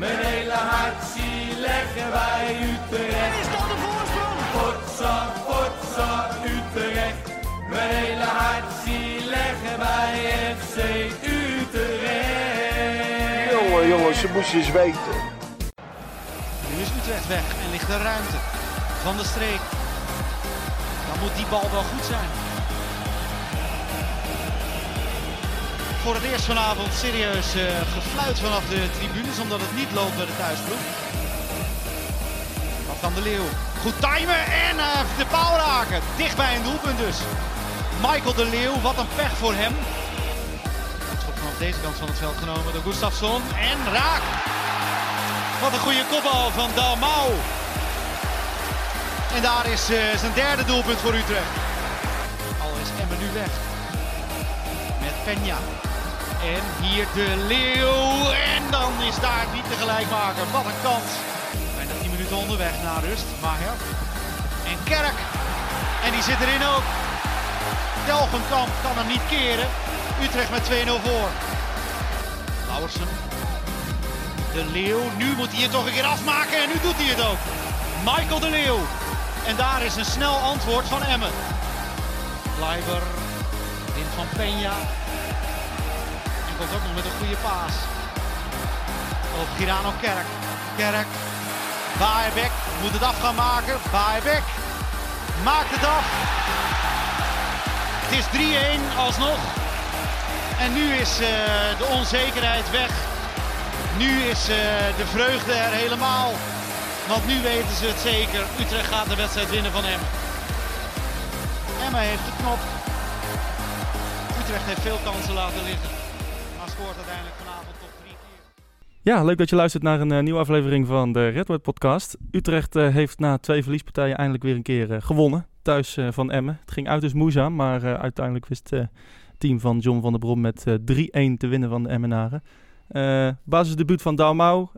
Mijn hele hart zie leggen wij Utrecht. Is dat de voorsprong? Potsa, potsa, Utrecht. Mijn hele hart zie leggen wij FC Utrecht. Jongen, jongen, ze moesten eens weten. Nu is Utrecht weg en ligt er ruimte. Van de streek. Dan moet die bal wel goed zijn. Voor het eerst vanavond serieus eh, gefluit vanaf de tribunes, omdat het niet loopt bij de thuisploeg. Wat kan de Leeuw? Goed timen en eh, de paal raken. Dicht bij een doelpunt dus. Michael de Leeuw, wat een pech voor hem. Het schot vanaf deze kant van het veld genomen door Gustafsson. En raak. Wat een goede kopbal van Dalmau. En daar is eh, zijn derde doelpunt voor Utrecht. Al is Emmen nu weg. Met Peña. En hier de Leeuw. En dan is daar niet de gelijkmaker. Wat een kans. Bijna 10 minuten onderweg naar rust. Maher. En Kerk. En die zit erin ook. Delgenkamp kan hem niet keren. Utrecht met 2-0 voor. Lauwersen. De Leeuw. Nu moet hij het toch een keer afmaken. En nu doet hij het ook. Michael de Leeuw. En daar is een snel antwoord van Emmen. Kleiber. Win van Peña. Komt ook nog met een goede paas. Op Girano Kerk. Kerk. Baerbek moet het af gaan maken. Baerbek maakt het af. Het is 3-1 alsnog. En nu is eh, de onzekerheid weg. Nu is eh, de vreugde er helemaal. Want nu weten ze het zeker. Utrecht gaat de wedstrijd winnen van Emmen. Emmen heeft de knop. Utrecht heeft veel kansen laten liggen. Ja, leuk dat je luistert naar een eh, nieuwe aflevering van de Redwood Podcast. Utrecht eh, heeft na twee verliespartijen eindelijk weer een keer eh, gewonnen. Thuis van Emmen. Het ging uit dus moeizaam, maar uiteindelijk wist het team van John van der Brom met eh, 3-1 te winnen van de Emmenaren. Basisdebuut van Dalmau.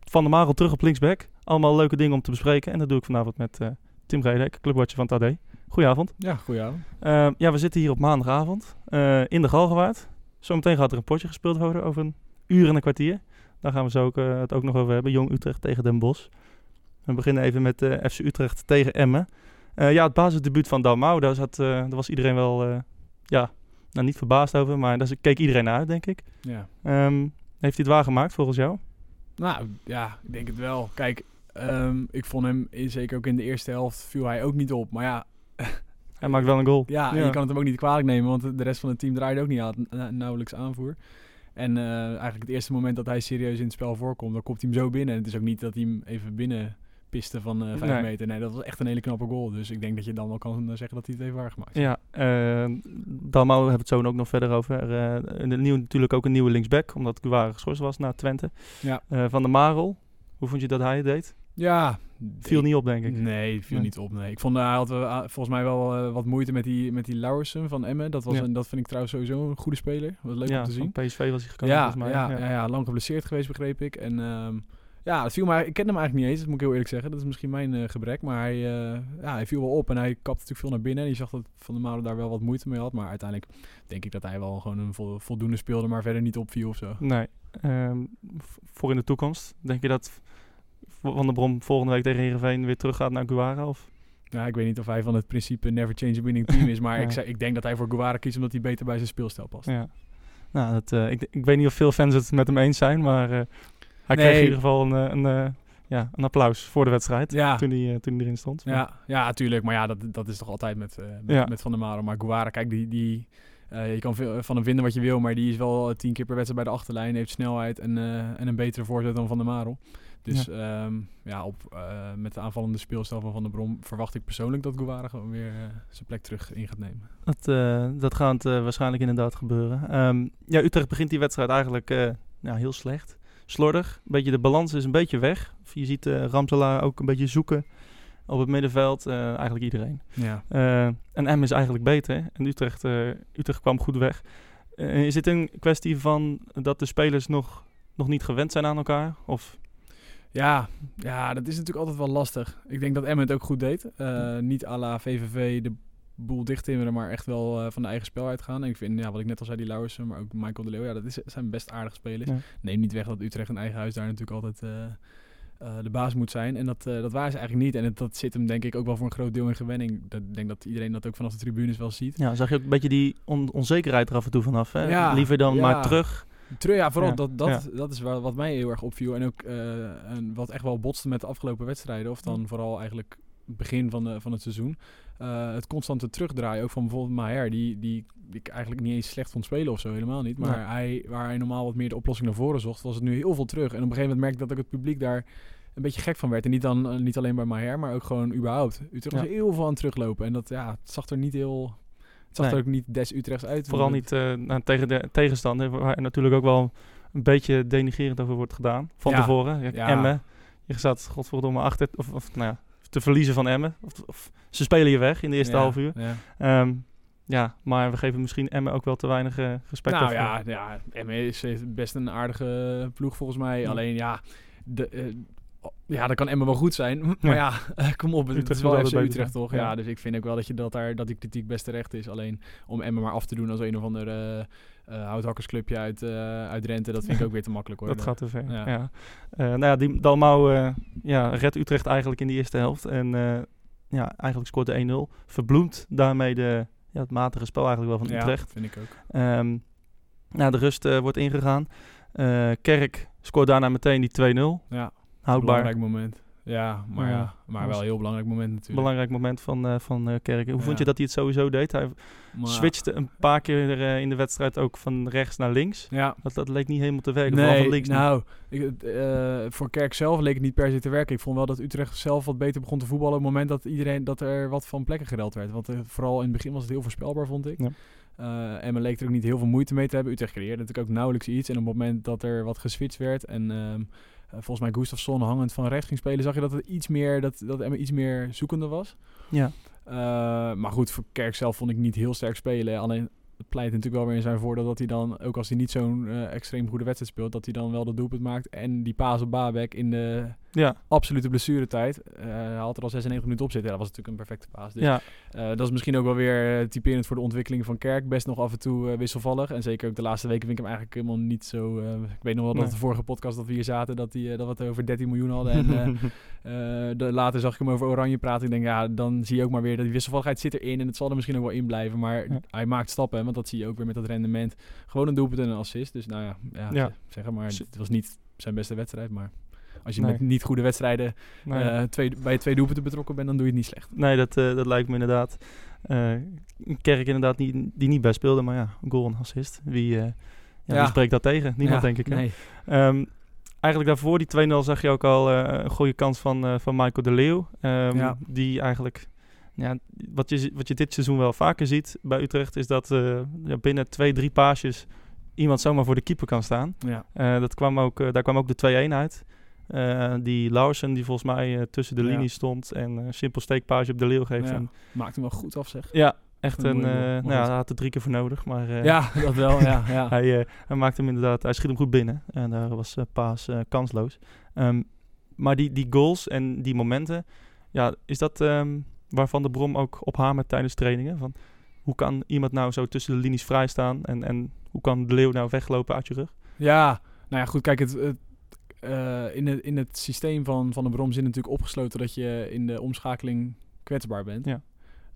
van der Marel terug op linksback. Allemaal leuke dingen om te bespreken. En dat doe ik vanavond met Tim Redek, clubwatcher van TAD. Goedenavond. Ja, goedenavond. Ja, we zitten hier op maandagavond in de Galgenwaard. Zometeen gaat er een potje gespeeld worden over een uur en een kwartier. Daar gaan we zo ook, eh, het ook nog over hebben. Jong Utrecht tegen Den Bosch. We beginnen even met eh, FC Utrecht tegen Emmen. Eh, ja, het basisdebuut van Dalmau, daar, zat, daar was iedereen wel ja, nou, niet verbaasd over. Maar daar keek iedereen naar uit, denk ik. Ja. Ehm, heeft hij het waargemaakt volgens jou? Nou, ja, ik denk het wel. Kijk, ehm, ik vond hem, in- zeker ook in de eerste helft, viel hij ook niet op. Maar ja, Hij maakt wel een goal. ja, je kan het hem ook niet kwalijk nemen, want de rest van het team draaide ook niet aan, na- nauwelijks aanvoer. En eh, eigenlijk het eerste moment dat hij serieus in het spel voorkomt, dan komt hij hem zo binnen. En het is ook niet dat hij hem even binnen piste van eh 5 Nee. meter. Nee, dat was echt een hele knappe goal. Dus ik denk dat je dan wel kan eh, zeggen dat hij het heeft waargemaakt. Ja, eh Dalmau hebben we het zo ook nog verder over. Een nieuw, natuurlijk ook een nieuwe linksback, omdat Guare geschorst was naar Twente. Ja. Van der Marel, hoe vond je dat hij het deed? Ja, Viel niet op, denk ik. Nee, viel Nee. niet op. Nee. Ik vond eh, hij had wel, ah, volgens mij wel eh, wat moeite met die, met die Lauwersen van Emmen. Dat, was Ja. een, dat vind ik trouwens sowieso een goede speler. Wat leuk ja, om te zien. PSV was hij gekomen, Ja, volgens mij. ja, ja. Ja, lang geblesseerd geweest, begreep ik. En ehm, ja, het viel mij, ik ken hem eigenlijk niet eens, dat moet ik heel eerlijk zeggen. Dat is misschien mijn eh, gebrek. Maar hij, eh, ja, hij viel wel op en hij kapte natuurlijk veel naar binnen. En je zag dat Van der Malen daar wel wat moeite mee had. Maar uiteindelijk denk ik dat hij wel gewoon een vol- voldoende speelde, maar verder niet opviel of zo. Nee. Ehm, voor in de toekomst, denk je dat Van der Brom volgende week tegen Heerenveen weer terug gaat naar Guara? Of? Ja, ik weet niet of hij van het principe never change a winning team is. Maar Ja. ik, ik denk dat hij voor Guevara kiest omdat hij beter bij zijn speelstijl past. Ja. Nou, dat, eh, ik, ik weet niet of veel fans het met hem eens zijn, maar eh, hij kreeg in ieder geval een, eh, een, ja, een applaus voor de wedstrijd Ja. toen, hij, toen hij erin stond. Ja, ja, tuurlijk. Maar ja, dat, dat is toch altijd met, met, Ja. met Van der Maro. Maar Guevara, kijk, die, die, je kan veel van hem vinden wat je wil, maar die is wel tien keer per wedstrijd bij de achterlijn, heeft snelheid en, en een betere voorzet dan Van der Marel. Dus ja, ja op, eh, met de aanvallende speelstijl van Van der Brom verwacht ik persoonlijk dat Guevara gewoon weer eh, zijn plek terug in gaat nemen. Dat, eh, dat gaat waarschijnlijk inderdaad gebeuren. Ehm, ja, Utrecht begint die wedstrijd eigenlijk nou, heel slecht. Slordig. Een beetje, de balans is een beetje weg. Je ziet Ramselaar ook een beetje zoeken op het middenveld. eigenlijk iedereen. Ja. En M is eigenlijk beter. En Utrecht, Utrecht kwam goed weg. Is het een kwestie van dat de spelers nog, nog niet gewend zijn aan elkaar? Of Ja, ja, dat is natuurlijk altijd wel lastig. Ik denk dat Emmen het ook goed deed. Eh, niet à la VVV de boel dicht timmeren, maar echt wel eh, van de eigen spel uitgaan. En ik vind, ja, wat ik net al zei, die Lauwersen, maar ook Michael de Leeuw, ja, dat is, zijn best aardige spelers. Ja. Neem niet weg dat Utrecht een eigen huis daar natuurlijk altijd eh, de baas moet zijn. En dat, dat waren ze eigenlijk niet. En het, dat zit hem denk ik ook wel voor een groot deel in gewenning. Dat, ik denk dat iedereen dat ook vanaf de tribunes wel ziet. Ja, zag je ook een beetje die on- onzekerheid er af en toe vanaf. Hè? Ja, Liever dan ja. maar terug. Ja, vooral Ja, dat, dat, dat is wa- wat mij heel erg opviel. En ook eh, en wat echt wel botste met de afgelopen wedstrijden. Of dan vooral eigenlijk begin van, de, van het seizoen. Eh, het constante terugdraaien, ook van bijvoorbeeld Maher. Die, die, ik eigenlijk niet eens slecht vond spelen of zo, helemaal niet. Maar hij, waar hij normaal wat meer de oplossing naar voren zocht, was het nu heel veel terug. En op een gegeven moment merkte ik dat ook het publiek daar een beetje gek van werd. En niet, dan, eh, niet alleen bij Maher, maar ook gewoon überhaupt. Utrecht was Ja. heel veel aan teruglopen. En dat ja, het zag er niet heel... Het zag Nee. er ook niet des Utrechts uit. Vooral niet eh, nou, tegen de tegenstander, waar natuurlijk ook wel een beetje denigerend over wordt gedaan. Van Ja. tevoren. Ja, Ja. Emmen, je zat godverdomme achter, of, of nou ja, te verliezen van Emmen. Of, of ze spelen je weg in de eerste Ja, half uur. Ja. Ehm, ja, maar we geven misschien Emmen ook wel te weinig eh, respect Nou ja, ja Emmen is eh, best een aardige ploeg volgens mij. Alleen ja, de, eh, ja, dan kan Emmen wel goed zijn. Maar ja, eh, kom op, het is wel FC Utrecht toch? Ja. Ja. dus ik vind ook wel dat, je dat, daar, dat die kritiek best terecht is. Alleen om Emmen maar af te doen als een of ander eh eh, houthakkersclubje uit, uit Drenthe, dat vind ik ook weer te makkelijk hoor. Dat gaat te ver. Ja. Ja. Nou ja, die Dalmau ja, redt Utrecht eigenlijk in de eerste helft. En ja, eigenlijk scoort de 1-0. Verbloemt daarmee de, ja, het matige spel eigenlijk wel van Ja, Utrecht. vind ik ook. Ehm nou, de rust wordt ingegaan. Kerk scoort daarna meteen die 2-0. Ja, Houdbaar. belangrijk moment. Ja, maar, Ja, ja, maar wel een heel belangrijk moment natuurlijk. Belangrijk moment van, eh, van eh, Kerk. Hoe vond je dat hij het sowieso deed? Hij Maar- switchte een paar keer eh, in de wedstrijd ook van rechts naar links. Ja, Dat, dat leek niet helemaal te werken. van links nou, ik, voor Kerk zelf leek het niet per se te werken. Ik vond wel dat Utrecht zelf wat beter begon te voetballen op het moment dat iedereen dat er wat van plekken gereld werd. Want vooral in het begin was het heel voorspelbaar, vond ik. Ja. En men leek er ook niet heel veel moeite mee te hebben. Utrecht creëerde natuurlijk ook nauwelijks iets. En op het moment dat er wat geswitcht werd en ehm, eh, volgens mij Gustafsson hangend van rechts ging spelen, zag je dat het iets meer, dat, dat Emmen iets meer zoekende was. Ja. Eh, maar goed, voor Kerk zelf vond ik niet heel sterk spelen. Alleen pleit natuurlijk wel weer in zijn voordeel dat hij dan, ook als hij niet zo'n eh, extreem goede wedstrijd speelt, dat hij dan wel de doelpunt maakt. En die paas op Babek in de Ja, absolute blessuretijd. eh hij had er al 96 minuten op zitten. Ja, dat was natuurlijk een perfecte paas. Dus ja, eh, dat is misschien ook wel weer typerend voor de ontwikkeling van Kerk. Best nog af en toe wisselvallig. En zeker ook de laatste weken vind ik hem eigenlijk helemaal niet zo... ik weet nog wel dat de vorige podcast dat we hier zaten, dat, die, dat we het over 13 miljoen hadden. En de, later zag ik hem over Oranje praten. Ik denk, ja, dan zie je ook maar weer dat die wisselvalligheid zit erin. En het zal er misschien ook wel in blijven. Maar hij maakt stappen, want dat zie je ook weer met dat rendement. Gewoon een doelpunt en een assist. Dus nou ja, ja, zeg maar. Het was niet zijn beste wedstrijd, maar... Als je Nee. met niet goede wedstrijden nee. eh, twee, bij twee doelpunten betrokken bent, dan doe je het niet slecht. Nee, dat, eh, dat lijkt me inderdaad. Eh, Kerk inderdaad niet, die niet bij speelde, maar ja, goal en assist. Wie, ja, Ja. wie spreekt dat tegen? Niemand, denk ik. Hè? Nee. Ehm, eigenlijk daarvoor, die 2-0, zag je ook al een goede kans van, van Michael de Leeuw. Ja. Die eigenlijk, ja, wat, je, wat je dit seizoen wel vaker ziet bij Utrecht, is dat eh, binnen twee, drie paasjes iemand zomaar voor de keeper kan staan. Ja. Eh, dat kwam ook, eh, daar kwam ook de 2-1 uit. Die Larsen, die volgens mij tussen de Ja. linies stond en een simpel steekpaasje op de Leeuw geeft. Ja. En, Maakt hem wel goed af, zeg. ja, echt Een nou hij had er drie keer voor nodig, maar Ja, dat wel, ja. ja. hij, hij maakt hem inderdaad, hij schiet hem goed binnen. En daar was Paas kansloos. Ehm, maar die, die goals en die momenten, ja, is dat ehm, waarvan de Brom ook op hamert tijdens trainingen? Van, hoe kan iemand nou zo tussen de linies vrij staan en, en hoe kan de Leeuw nou weglopen uit je rug? Ja, nou ja, goed, kijk, het, het, eh, in, het, in het systeem van, van de Brom zit natuurlijk opgesloten dat je in de omschakeling kwetsbaar bent. Ja.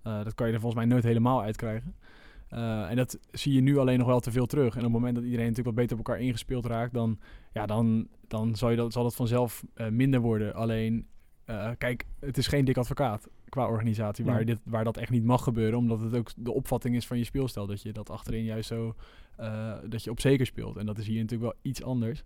Eh, dat kan je er volgens mij nooit helemaal uitkrijgen. Eh, en dat zie je nu alleen nog wel te veel terug. En op het moment dat iedereen natuurlijk wat beter op elkaar ingespeeld raakt, dan, ja, dan, dan zal, je dat, zal dat vanzelf minder worden. Alleen, eh, kijk, het is geen dik advocaat qua organisatie waar, dit, waar dat echt niet mag gebeuren. Omdat het ook de opvatting is van je speelstijl. Dat je dat achterin juist zo, eh, dat je op zeker speelt. En dat is hier natuurlijk wel iets anders.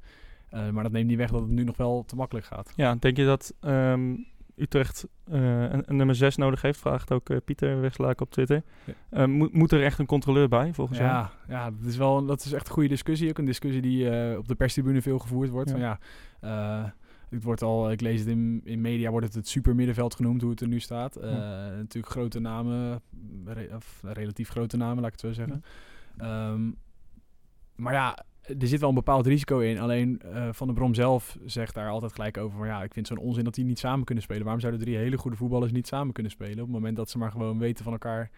Eh, maar dat neemt niet weg dat het nu nog wel te makkelijk gaat. Ja, denk je dat ehm, Utrecht een, een nummer 6 nodig heeft? Vraagt ook Pieter Wegslaak op Twitter. Ja. Moet, moet er echt een controleur bij, volgens jou? Ja, ja dat, is wel, dat is echt een goede discussie. Ook een discussie die op de perstribune veel gevoerd wordt. Ja. Van, ja, het wordt al, ik lees het in, in media, wordt het het supermiddenveld genoemd, hoe het er nu staat. Eh, Natuurlijk grote namen, re- of relatief grote namen, laat ik het zo zeggen. Ehm, maar ja, er zit wel een bepaald risico in. Alleen eh, Van der Brom zelf zegt daar altijd gelijk over. Van, ja, ik vind het zo'n onzin dat die niet samen kunnen spelen. Waarom zouden drie hele goede voetballers niet samen kunnen spelen? Op het moment dat ze maar gewoon weten van elkaar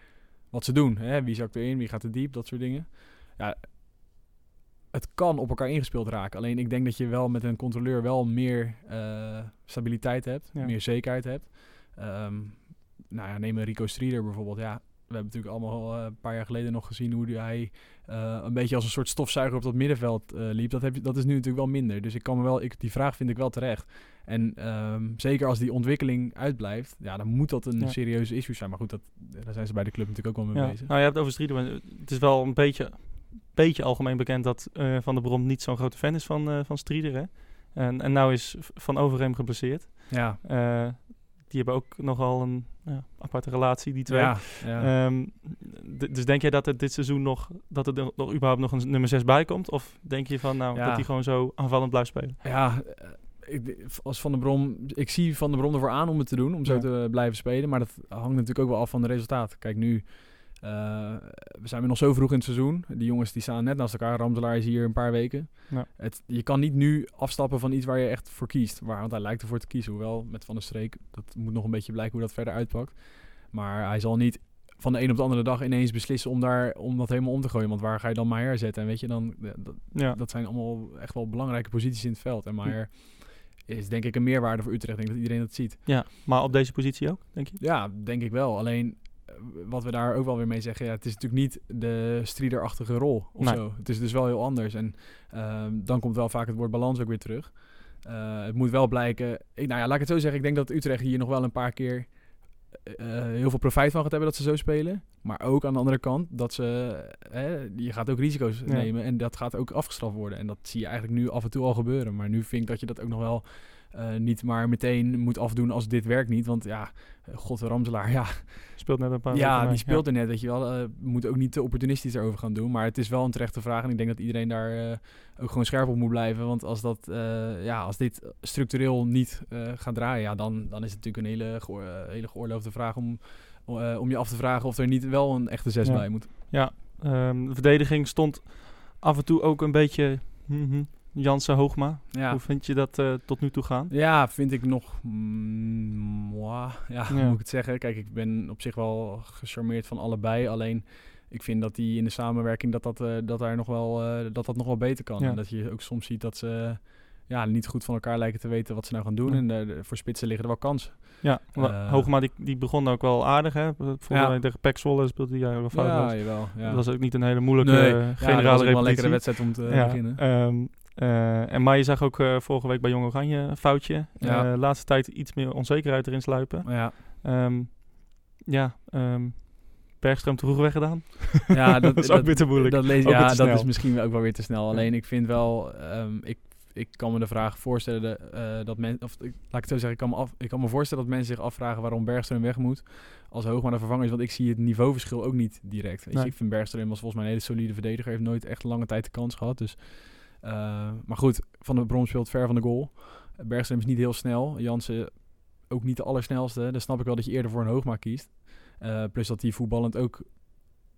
wat ze doen. Hè? Wie zakt erin, wie gaat er diep, dat soort dingen. Ja, het kan op elkaar ingespeeld raken. Alleen ik denk dat je wel met een controleur wel meer eh, stabiliteit hebt, Ja. meer zekerheid hebt. Ehm, nou ja, neem een Rico Strieder bijvoorbeeld. Ja, we hebben natuurlijk allemaal eh, een paar jaar geleden nog gezien hoe hij eh, een beetje als een soort stofzuiger op dat middenveld liep. Dat, heb je, dat is nu natuurlijk wel minder. Dus ik kan me wel, ik, die vraag vind ik wel terecht. En ehm, zeker als die ontwikkeling uitblijft, ja, dan moet dat een Ja. serieuze issue zijn. Maar goed, dat, daar zijn ze bij de club natuurlijk ook wel mee Ja. bezig. Nou, je hebt het over Strieder, het is wel een beetje, beetje algemeen bekend dat eh, Van der Brom niet zo'n grote fan is van, eh van Strieder. Hè? En, en nou is Van Overheem geblesseerd. Ja, Eh, die hebben ook nogal een ja, aparte relatie, die twee. ja, ja. Ehm, dus denk jij dat er dit seizoen nog, dat er nog überhaupt nog een nummer 6 bij komt? Of denk je van nou dat hij gewoon zo aanvallend blijft spelen? Ja, ik, als Van der Brom, ik zie Van der Brom ervoor aan om het te doen, om zo te blijven spelen. Maar dat hangt natuurlijk ook wel af van de resultaten. Kijk, nu we zijn we nog zo vroeg in het seizoen. Die jongens die staan net naast elkaar. Ramselaar is hier een paar weken. Ja. Het, je kan niet nu afstappen van iets waar je echt voor kiest. Waar, want hij lijkt ervoor te kiezen. Hoewel met Van der Streek, dat moet nog een beetje blijken hoe dat verder uitpakt. Maar hij zal niet van de een op de andere dag ineens beslissen om, daar, om dat helemaal om te gooien. Want waar ga je dan Maier zetten? En weet je, dan, eh, dat, Ja, dat zijn allemaal echt wel belangrijke posities in het veld. Hm. En Maier is denk ik een meerwaarde voor Utrecht. Ik denk dat iedereen dat ziet. ja, maar op deze positie ook, denk je? Ja, denk ik wel. Alleen eh, wat we daar ook wel weer mee zeggen, ja, het is natuurlijk niet de striderachtige rol of Nee. zo. Het is dus wel heel anders. En ehm, dan komt wel vaak het woord balans ook weer terug. Eh, het moet wel blijken. Ik, nou ja, laat ik het zo zeggen. Ik denk dat Utrecht hier nog wel een paar keer eh, eh, heel veel profijt van gaat hebben dat ze zo spelen. Maar ook aan de andere kant dat ze. eh, je gaat ook risico's Ja. nemen en dat gaat ook afgestraft worden. En dat zie je eigenlijk nu af en toe al gebeuren. Maar nu vind ik dat je dat ook nog wel. Eh, niet maar meteen moet afdoen als dit werkt niet. Want ja, eh, god Ramselaar, ja, Speelt net een paar ja, mee. die speelt er net, weet je wel. eh moet ook niet te opportunistisch erover gaan doen. Maar het is wel een terechte vraag. En ik denk dat iedereen daar ook gewoon scherp op moet blijven. Want als, dat, ja, als dit structureel niet gaat draaien, ja, dan, dan is het natuurlijk een hele, geoor- hele geoorloofde vraag om, om je af te vragen of er niet wel een echte zes Ja. bij moet. Ja, ehm, de verdediging stond af en toe ook een beetje mhm, Jansen Hoogma. Ja. Hoe vind je dat eh, tot nu toe gaan? Ja, vind ik nog. mm, moi. ja, moet ik het zeggen? Kijk, ik ben op zich wel gecharmeerd van allebei. Alleen ik vind dat die in de samenwerking dat dat, eh, dat daar nog wel, eh, dat dat nog wel beter kan. Ja. En dat je ook soms ziet dat ze ja, niet goed van elkaar lijken te weten wat ze nou gaan doen. Ja. En de- voor spitsen liggen er wel kansen. Ja. Hoogma die, die begon ook wel aardig. Hè? Volgens Ja. mij tegen Pek Zwolle speelde hij wel foutloos. Ja, jawel. Ja. Dat was ook niet een hele moeilijke Nee, eh, ja, dat generale was een lekkere wedstrijd om te ja, beginnen. ehm, eh, en maar je zag ook eh, vorige week bij Jong Oranje een foutje. Ja. Eh, laatste tijd iets meer onzekerheid erin sluipen. Maar ja, Ehm, ja, ehm Bergström te vroeg weggedaan. ja Dat is ook weer te moeilijk. Dat, lees, ja, dat is misschien ook wel weer te snel. Alleen ik vind wel, ehm, ik, ik kan me de vraag voorstellen dat men, of ik, laat ik het zo zeggen, ik kan, me af, ik kan me voorstellen dat mensen zich afvragen waarom Bergström weg moet als Hoogma de vervanger is. Want ik zie het niveauverschil ook niet direct. Weet je, Nee. ik vind Bergström was volgens mij een hele solide verdediger, heeft nooit echt lange tijd de kans gehad. Dus, maar goed, Van de Brom speelt ver van de goal. Bergström is niet heel snel. Jansen ook niet de allersnelste. Dan snap ik wel dat je eerder voor een Hoogma kiest. Eh, plus dat hij voetballend ook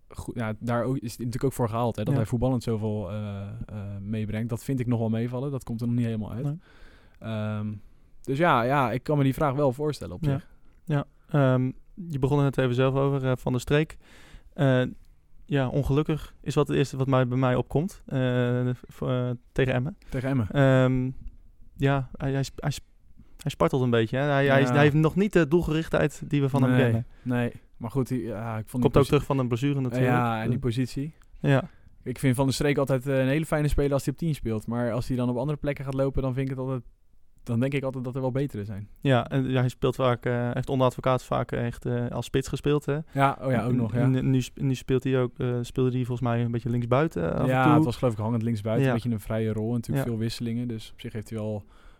goed, ja, daar ook, is hij natuurlijk ook voor gehaald. Hè, dat Ja. hij voetballend zoveel eh, eh, meebrengt. Dat vind ik nog wel meevallen. Dat komt er nog niet helemaal uit. Nee. Ehm, dus ja, ja, ik kan me die vraag wel voorstellen op Ja. zich. Ehm, je begon er net even zelf over, eh, Van de Streek. Ja, ongelukkig is wat het eerste wat mij, bij mij opkomt eh, eh, tegen Emmen. Tegen Emmen. Ehm, ja, hij, hij, hij, sp- hij spartelt een beetje. Hè? Hij, hij, Ja. hij heeft nog niet de doelgerichtheid die we van hem kennen. Nee, maar goed, die- ja, ik vond Komt ook terug van een blessure natuurlijk. Ja, en die positie. ja. Ik vind Van der Streek altijd eh, een hele fijne speler als hij op 10 speelt. Maar als hij dan op andere plekken gaat lopen, dan vind ik het altijd... Dan denk ik altijd dat er wel betere zijn. Ja, en ja, hij speelt vaak, eh, heeft onder advocaat vaak echt eh, als spits gespeeld. Hè? Ja, oh ja, ook nog, ja. Nu, nu speelt hij ook, eh, speelde hij volgens mij een beetje linksbuiten ja, het was geloof ik hangend linksbuiten. Ja. Een beetje een vrije rol. En natuurlijk Ja. veel wisselingen. Dus op zich heeft hij wel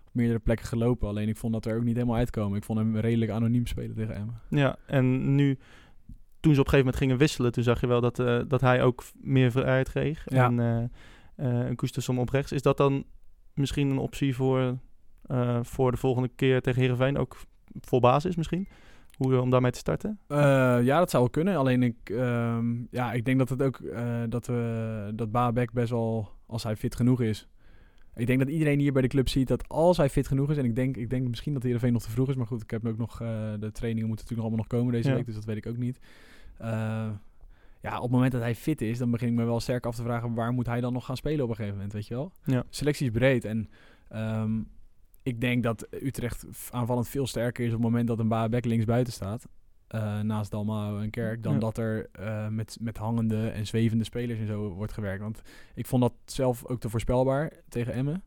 op meerdere plekken gelopen. Alleen ik vond dat er ook niet helemaal uitkomen. Ik vond hem redelijk anoniem spelen tegen Emmen. Ja, en nu, toen ze op een gegeven moment gingen wisselen, toen zag je wel dat, eh, dat hij ook meer vrijheid kreeg. Ja. En eh eh een Koestersson op rechts. Is dat dan misschien een optie voor, eh, voor de volgende keer tegen Heerenveen? Ook voor basis misschien? Hoe, om daarmee te starten? Eh, ja, dat zou wel kunnen. Alleen ik, ehm, ja, ik denk dat het ook eh, dat we dat Babek best wel, als hij fit genoeg is. Ik denk dat iedereen hier bij de club ziet dat als hij fit genoeg is. En ik denk, ik denk misschien dat Heerenveen nog te vroeg is. Maar goed, ik heb ook nog. eh, de trainingen moeten natuurlijk nog allemaal nog komen deze Ja. week. Dus dat weet ik ook niet. Eh, ja, op het moment dat hij fit is, dan begin ik me wel sterk af te vragen waar moet hij dan nog gaan spelen op een gegeven moment, weet je wel? Ja. Selectie is breed en ehm, ik denk dat Utrecht aanvallend veel sterker is op het moment dat een Baabek links buiten staat. eh, naast Dalmau en Kerk, dan Ja. dat er eh, met, met hangende en zwevende spelers en zo wordt gewerkt. Want ik vond dat zelf ook te voorspelbaar tegen Emmen.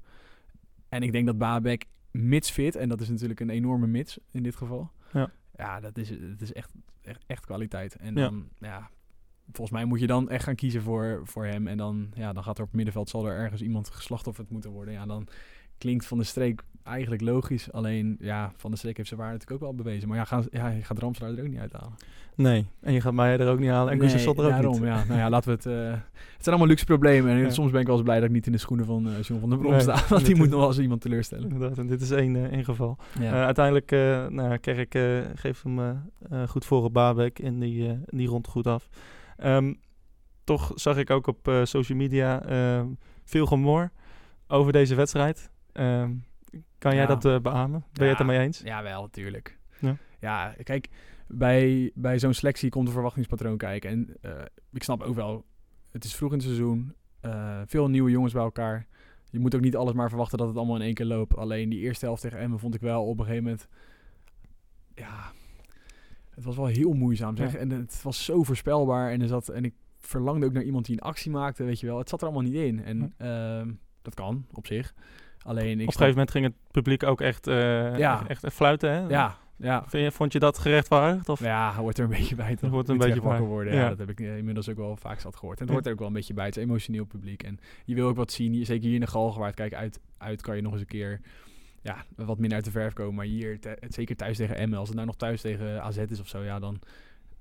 En ik denk dat Baabek mits fit, en dat is natuurlijk een enorme mits in dit geval. Ja. Ja, dat is, dat is echt, echt, echt kwaliteit. En Ja. dan, ja, volgens mij moet je dan echt gaan kiezen voor, voor hem. En dan, ja, dan gaat er op het middenveld, zal er ergens iemand geslachtofferd moeten worden. Ja, dan klinkt Van de Streek eigenlijk logisch. Alleen, ja, Van de Streek heeft zijn waarde natuurlijk ook wel bewezen. Maar ja, gaan, ja je gaat Ramselaar er ook niet uithalen. Nee, en je gaat mij er ook niet halen. En Nee, Gustafsson er ook daarom, niet. Ja, nou ja, laten we het... eh, het zijn allemaal luxe problemen. En Ja. soms ben ik wel eens blij dat ik niet in de schoenen van eh John van der Brom Nee, sta. Want die moet nog wel eens iemand teleurstellen. Inderdaad, en dit is één, eh, één geval. Ja. Uiteindelijk, nou, ja, Kerk geeft hem goed voor op Babek en die, die rondt goed af. Ehm, toch zag ik ook op social media veel gemor over deze wedstrijd. Ehm, kan jij Ja. dat eh, beamen? Ben je het ermee eens? Ja, wel, natuurlijk. Ja. Ja, kijk, bij, bij zo'n selectie komt een verwachtingspatroon kijken. En eh, ik snap ook wel, het is vroeg in het seizoen, eh, veel nieuwe jongens bij elkaar. Je moet ook niet alles maar verwachten dat het allemaal in één keer loopt. Alleen die eerste helft tegen Emmen vond ik wel op een gegeven moment... Ja, het was wel heel moeizaam zeg. Ja. En het was zo voorspelbaar. En, er zat, en ik verlangde ook naar iemand die een actie maakte, weet je wel. Het zat er allemaal niet in. En ehm, dat kan, op zich. Alleen ik Op een gegeven moment ging het publiek ook echt, eh, Ja. echt, echt fluiten. Hè? Ja, ja. Vind je, vond je dat gerechtvaardigd? Of? Ja, hoort er een beetje bij. Er hoort een beetje wakker worden. Ja. Ja. dat heb ik eh, inmiddels ook wel vaak zat gehoord. En het hoort er ook wel een beetje bij. Het is emotioneel publiek. En je wil ook wat zien. Zeker hier in de Galgenwaard. Kijk, uit, uit kan je nog eens een keer ja, wat minder uit de verf komen. Maar hier, zeker thuis tegen Emmen. Als het nou nog thuis tegen AZ is of zo, ja, dan...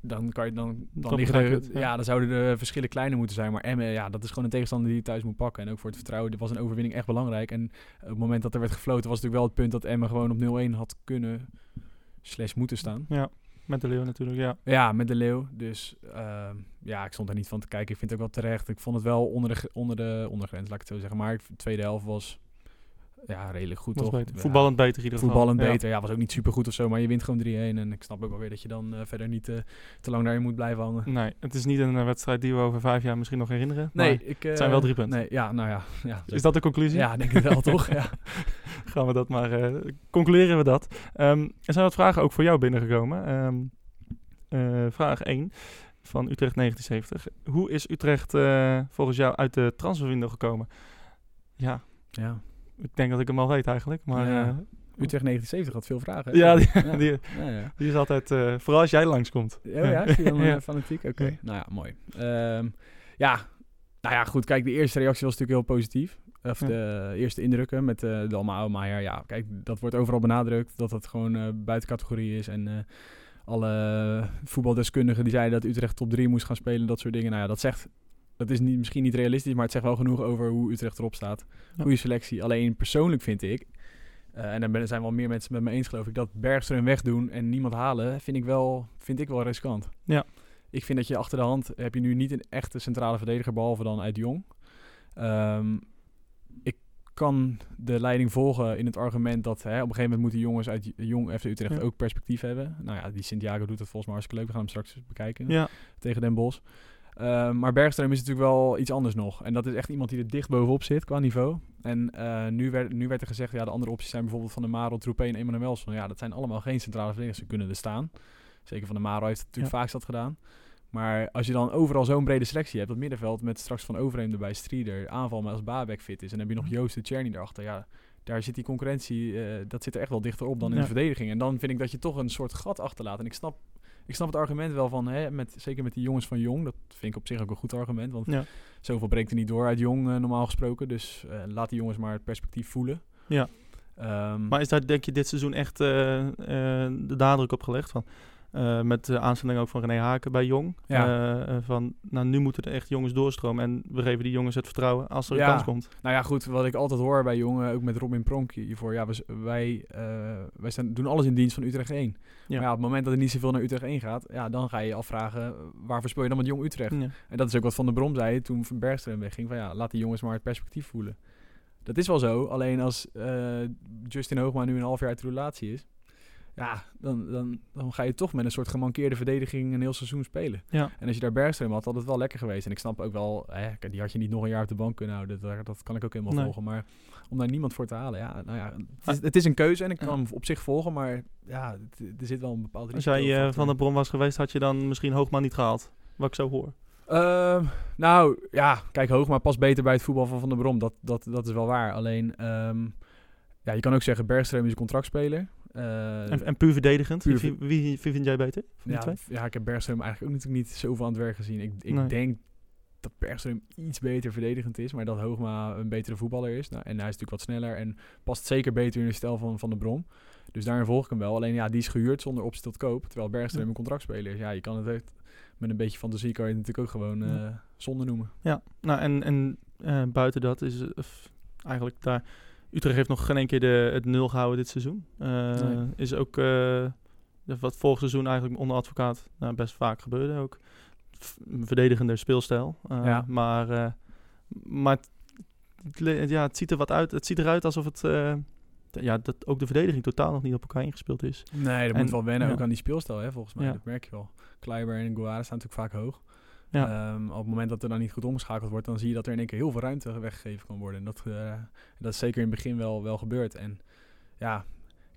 Dan, kan je, dan, dan, liggen er, het, ja. ja. dan zouden de verschillen kleiner moeten zijn. Maar Emmen, ja, dat is gewoon een tegenstander die je thuis moet pakken. En ook voor het vertrouwen was een overwinning echt belangrijk. En op het moment dat er werd gefloten, was natuurlijk wel het punt dat Emmen gewoon op 0-1 had kunnen slash moeten staan. Ja, met de Leeuw natuurlijk, ja. Ja, met de leeuw. Dus ehm, ja, ik stond er niet van te kijken. Ik vind het ook wel terecht. Ik vond het wel onder de, onder de ondergrens, laat ik het zo zeggen. Maar de tweede helft was ja, redelijk goed, toch? beter. Ja, Voetballend beter in ieder geval. Voetballend Ja. beter. Ja, was ook niet super goed of zo, maar je wint gewoon 3-1. En ik snap ook wel weer dat je dan eh, verder niet eh, te lang daarin moet blijven hangen. Nee, het is niet een eh, wedstrijd die we over vijf jaar misschien nog herinneren. Nee, maar ik, eh, zijn wel drie punten. Nee, ja, nou ja. ja Is dat de conclusie? Ja, denk ik wel, toch? Ja. Gaan we dat maar... concluderen we dat. Ehm, er zijn wat vragen ook voor jou binnengekomen. Ehm, eh, vraag 1 van Utrecht 1970. Hoe is Utrecht volgens jou uit de transferwindow gekomen? Ja, ja. Ik denk dat ik hem al weet eigenlijk. Maar Ja. ja, Utrecht 1970 had veel vragen. hè? ja, die, Ja. die, Ja, die is altijd... eh, vooral als jij langskomt. Oh ja, is dan eh, fanatiek? Oké, nou ja, mooi. Ehm, ja, nou ja, goed. Kijk, de eerste reactie was natuurlijk heel positief. Of de eerste indrukken met uh, Dalmau. Maar ja, kijk, dat wordt overal benadrukt. Dat het gewoon eh buiten categorie is. En eh, alle voetbaldeskundigen die zeiden dat Utrecht top 3 moest gaan spelen. Dat soort dingen. Nou ja, dat zegt... Dat is niet, misschien niet realistisch, maar het zegt wel genoeg over hoe Utrecht erop staat. Ja. Goede selectie. Alleen persoonlijk vind ik... eh, en daar zijn wel meer mensen met me eens, geloof ik. Dat Bergström wegdoen en niemand halen, vind ik wel, vind ik wel riskant. Ja. Ik vind dat je achter de hand heb je nu niet een echte centrale verdediger, behalve dan uit Jong. Ehm, ik kan de leiding volgen in het argument dat hè, op een gegeven moment moeten jongens uit Jong FC Utrecht Ja. ook perspectief hebben. Nou ja, die Santiago doet het volgens mij hartstikke leuk. We gaan hem straks eens bekijken Ja, tegen Den Bosch. Ehm, maar Bergström is natuurlijk wel iets anders nog. En dat is echt iemand die er dicht bovenop zit qua niveau. En eh, nu, werd, nu werd er gezegd, ja, de andere opties zijn bijvoorbeeld Van de Marel, Troepé en Emanuelson. Ja, dat zijn allemaal geen centrale verdedigers. Ze kunnen er staan. Zeker Van de Marel heeft het natuurlijk vaak dat gedaan. Maar als je dan overal zo'n brede selectie hebt, dat middenveld met straks Van Overheem erbij, Strieder, aanval maar als Babek fit is. En dan heb je nog Joost de Czerny erachter. Ja, daar zit die concurrentie, eh, dat zit er echt wel dichter op dan in Ja. de verdediging. En dan vind ik dat je toch een soort gat achterlaat. En ik snap, ik snap het argument wel van, hè, met, zeker met die jongens van Jong, dat vind ik op zich ook een goed argument. Want Ja. zoveel breekt er niet door uit Jong, eh, normaal gesproken. Dus eh, laat die jongens maar het perspectief voelen. Ja. Ehm, Maar is daar denk je dit seizoen echt eh, de nadruk op gelegd? Van, eh, met de aanstelling ook van René Haken bij Jong. Ja. Eh, eh, van, nou, nu moeten er echt jongens doorstromen. En we geven die jongens het vertrouwen als er een kans komt. Nou ja, goed, wat ik altijd hoor bij jongen, ook met Robin Pronk hiervoor. Ja, wij, wij zijn, doen alles in dienst van Utrecht 1. Ja. Maar ja, op het moment dat er niet zoveel naar Utrecht 1 gaat, ja, dan ga je je afvragen, waarvoor speel je dan met Jong Utrecht? En dat is ook wat Van der Brom zei toen Van Bergström wegging. Van ja, laat die jongens maar het perspectief voelen. Dat is wel zo. Alleen als Justin Hoogma nu een half jaar uit de relatie is. Ja, dan, dan, dan ga je toch met een soort gemankeerde verdediging een heel seizoen spelen. Ja. En als je daar Bergström had, had het wel lekker geweest. En ik snap ook wel, hè, die had je niet nog een jaar op de bank kunnen houden. Dat, dat kan ik ook helemaal Nee. volgen. Maar om daar niemand voor te halen, ja, nou ja, het is, het is een keuze en ik kan hem op zich volgen. Maar ja, het- er zit wel een bepaald Als jij eh, van in. de bron was geweest, had je dan misschien Hoogma niet gehaald. Wat ik zo hoor. Ehm, nou ja, kijk, Hoogma past beter bij het voetbal van Van der Brom. Dat, dat, dat is wel waar. Alleen, ehm, ja, je kan ook zeggen, Bergström is een contractspeler. Eh, En, en puur verdedigend. Puur wie, wie, wie vind jij beter? Van die ja, twee? ja, ik heb Bergström eigenlijk ook natuurlijk niet zoveel aan het werk gezien. Ik, ik Nee. denk dat Bergström iets beter verdedigend is, maar dat Hoogma een betere voetballer is. Nou, en hij is natuurlijk wat sneller en past zeker beter in de stijl van Van der Brom. Dus daarin volg ik hem wel. Alleen ja, die is gehuurd zonder optie tot koop. Terwijl Bergström Ja. een contractspeler is. Ja, je kan het echt, met een beetje fantasie kan je het natuurlijk ook gewoon eh zonde noemen. Ja, nou en, en eh, buiten dat is eigenlijk daar... Utrecht heeft nog geen één keer de, het nul gehouden dit seizoen. Eh, Nee. Is ook eh, wat vorig seizoen eigenlijk onder advocaat nou, best vaak gebeurde ook. Verdedigender speelstijl. Eh, Ja. Maar, maar het, ja, het ziet er wat uit. Het ziet eruit alsof het... ja, dat ook de verdediging totaal nog niet op elkaar ingespeeld is. Nee, dat En- moet wel wennen ja. ook aan die speelstijl, hè, volgens mij. Ja. Dat merk je wel. Kleiber en Guara staan natuurlijk vaak hoog. Ja. Ehm, op het moment dat er dan niet goed omgeschakeld wordt, dan zie je dat er in één keer heel veel ruimte weggegeven kan worden. En dat, eh, dat is zeker in het begin wel, wel gebeurd. En ja,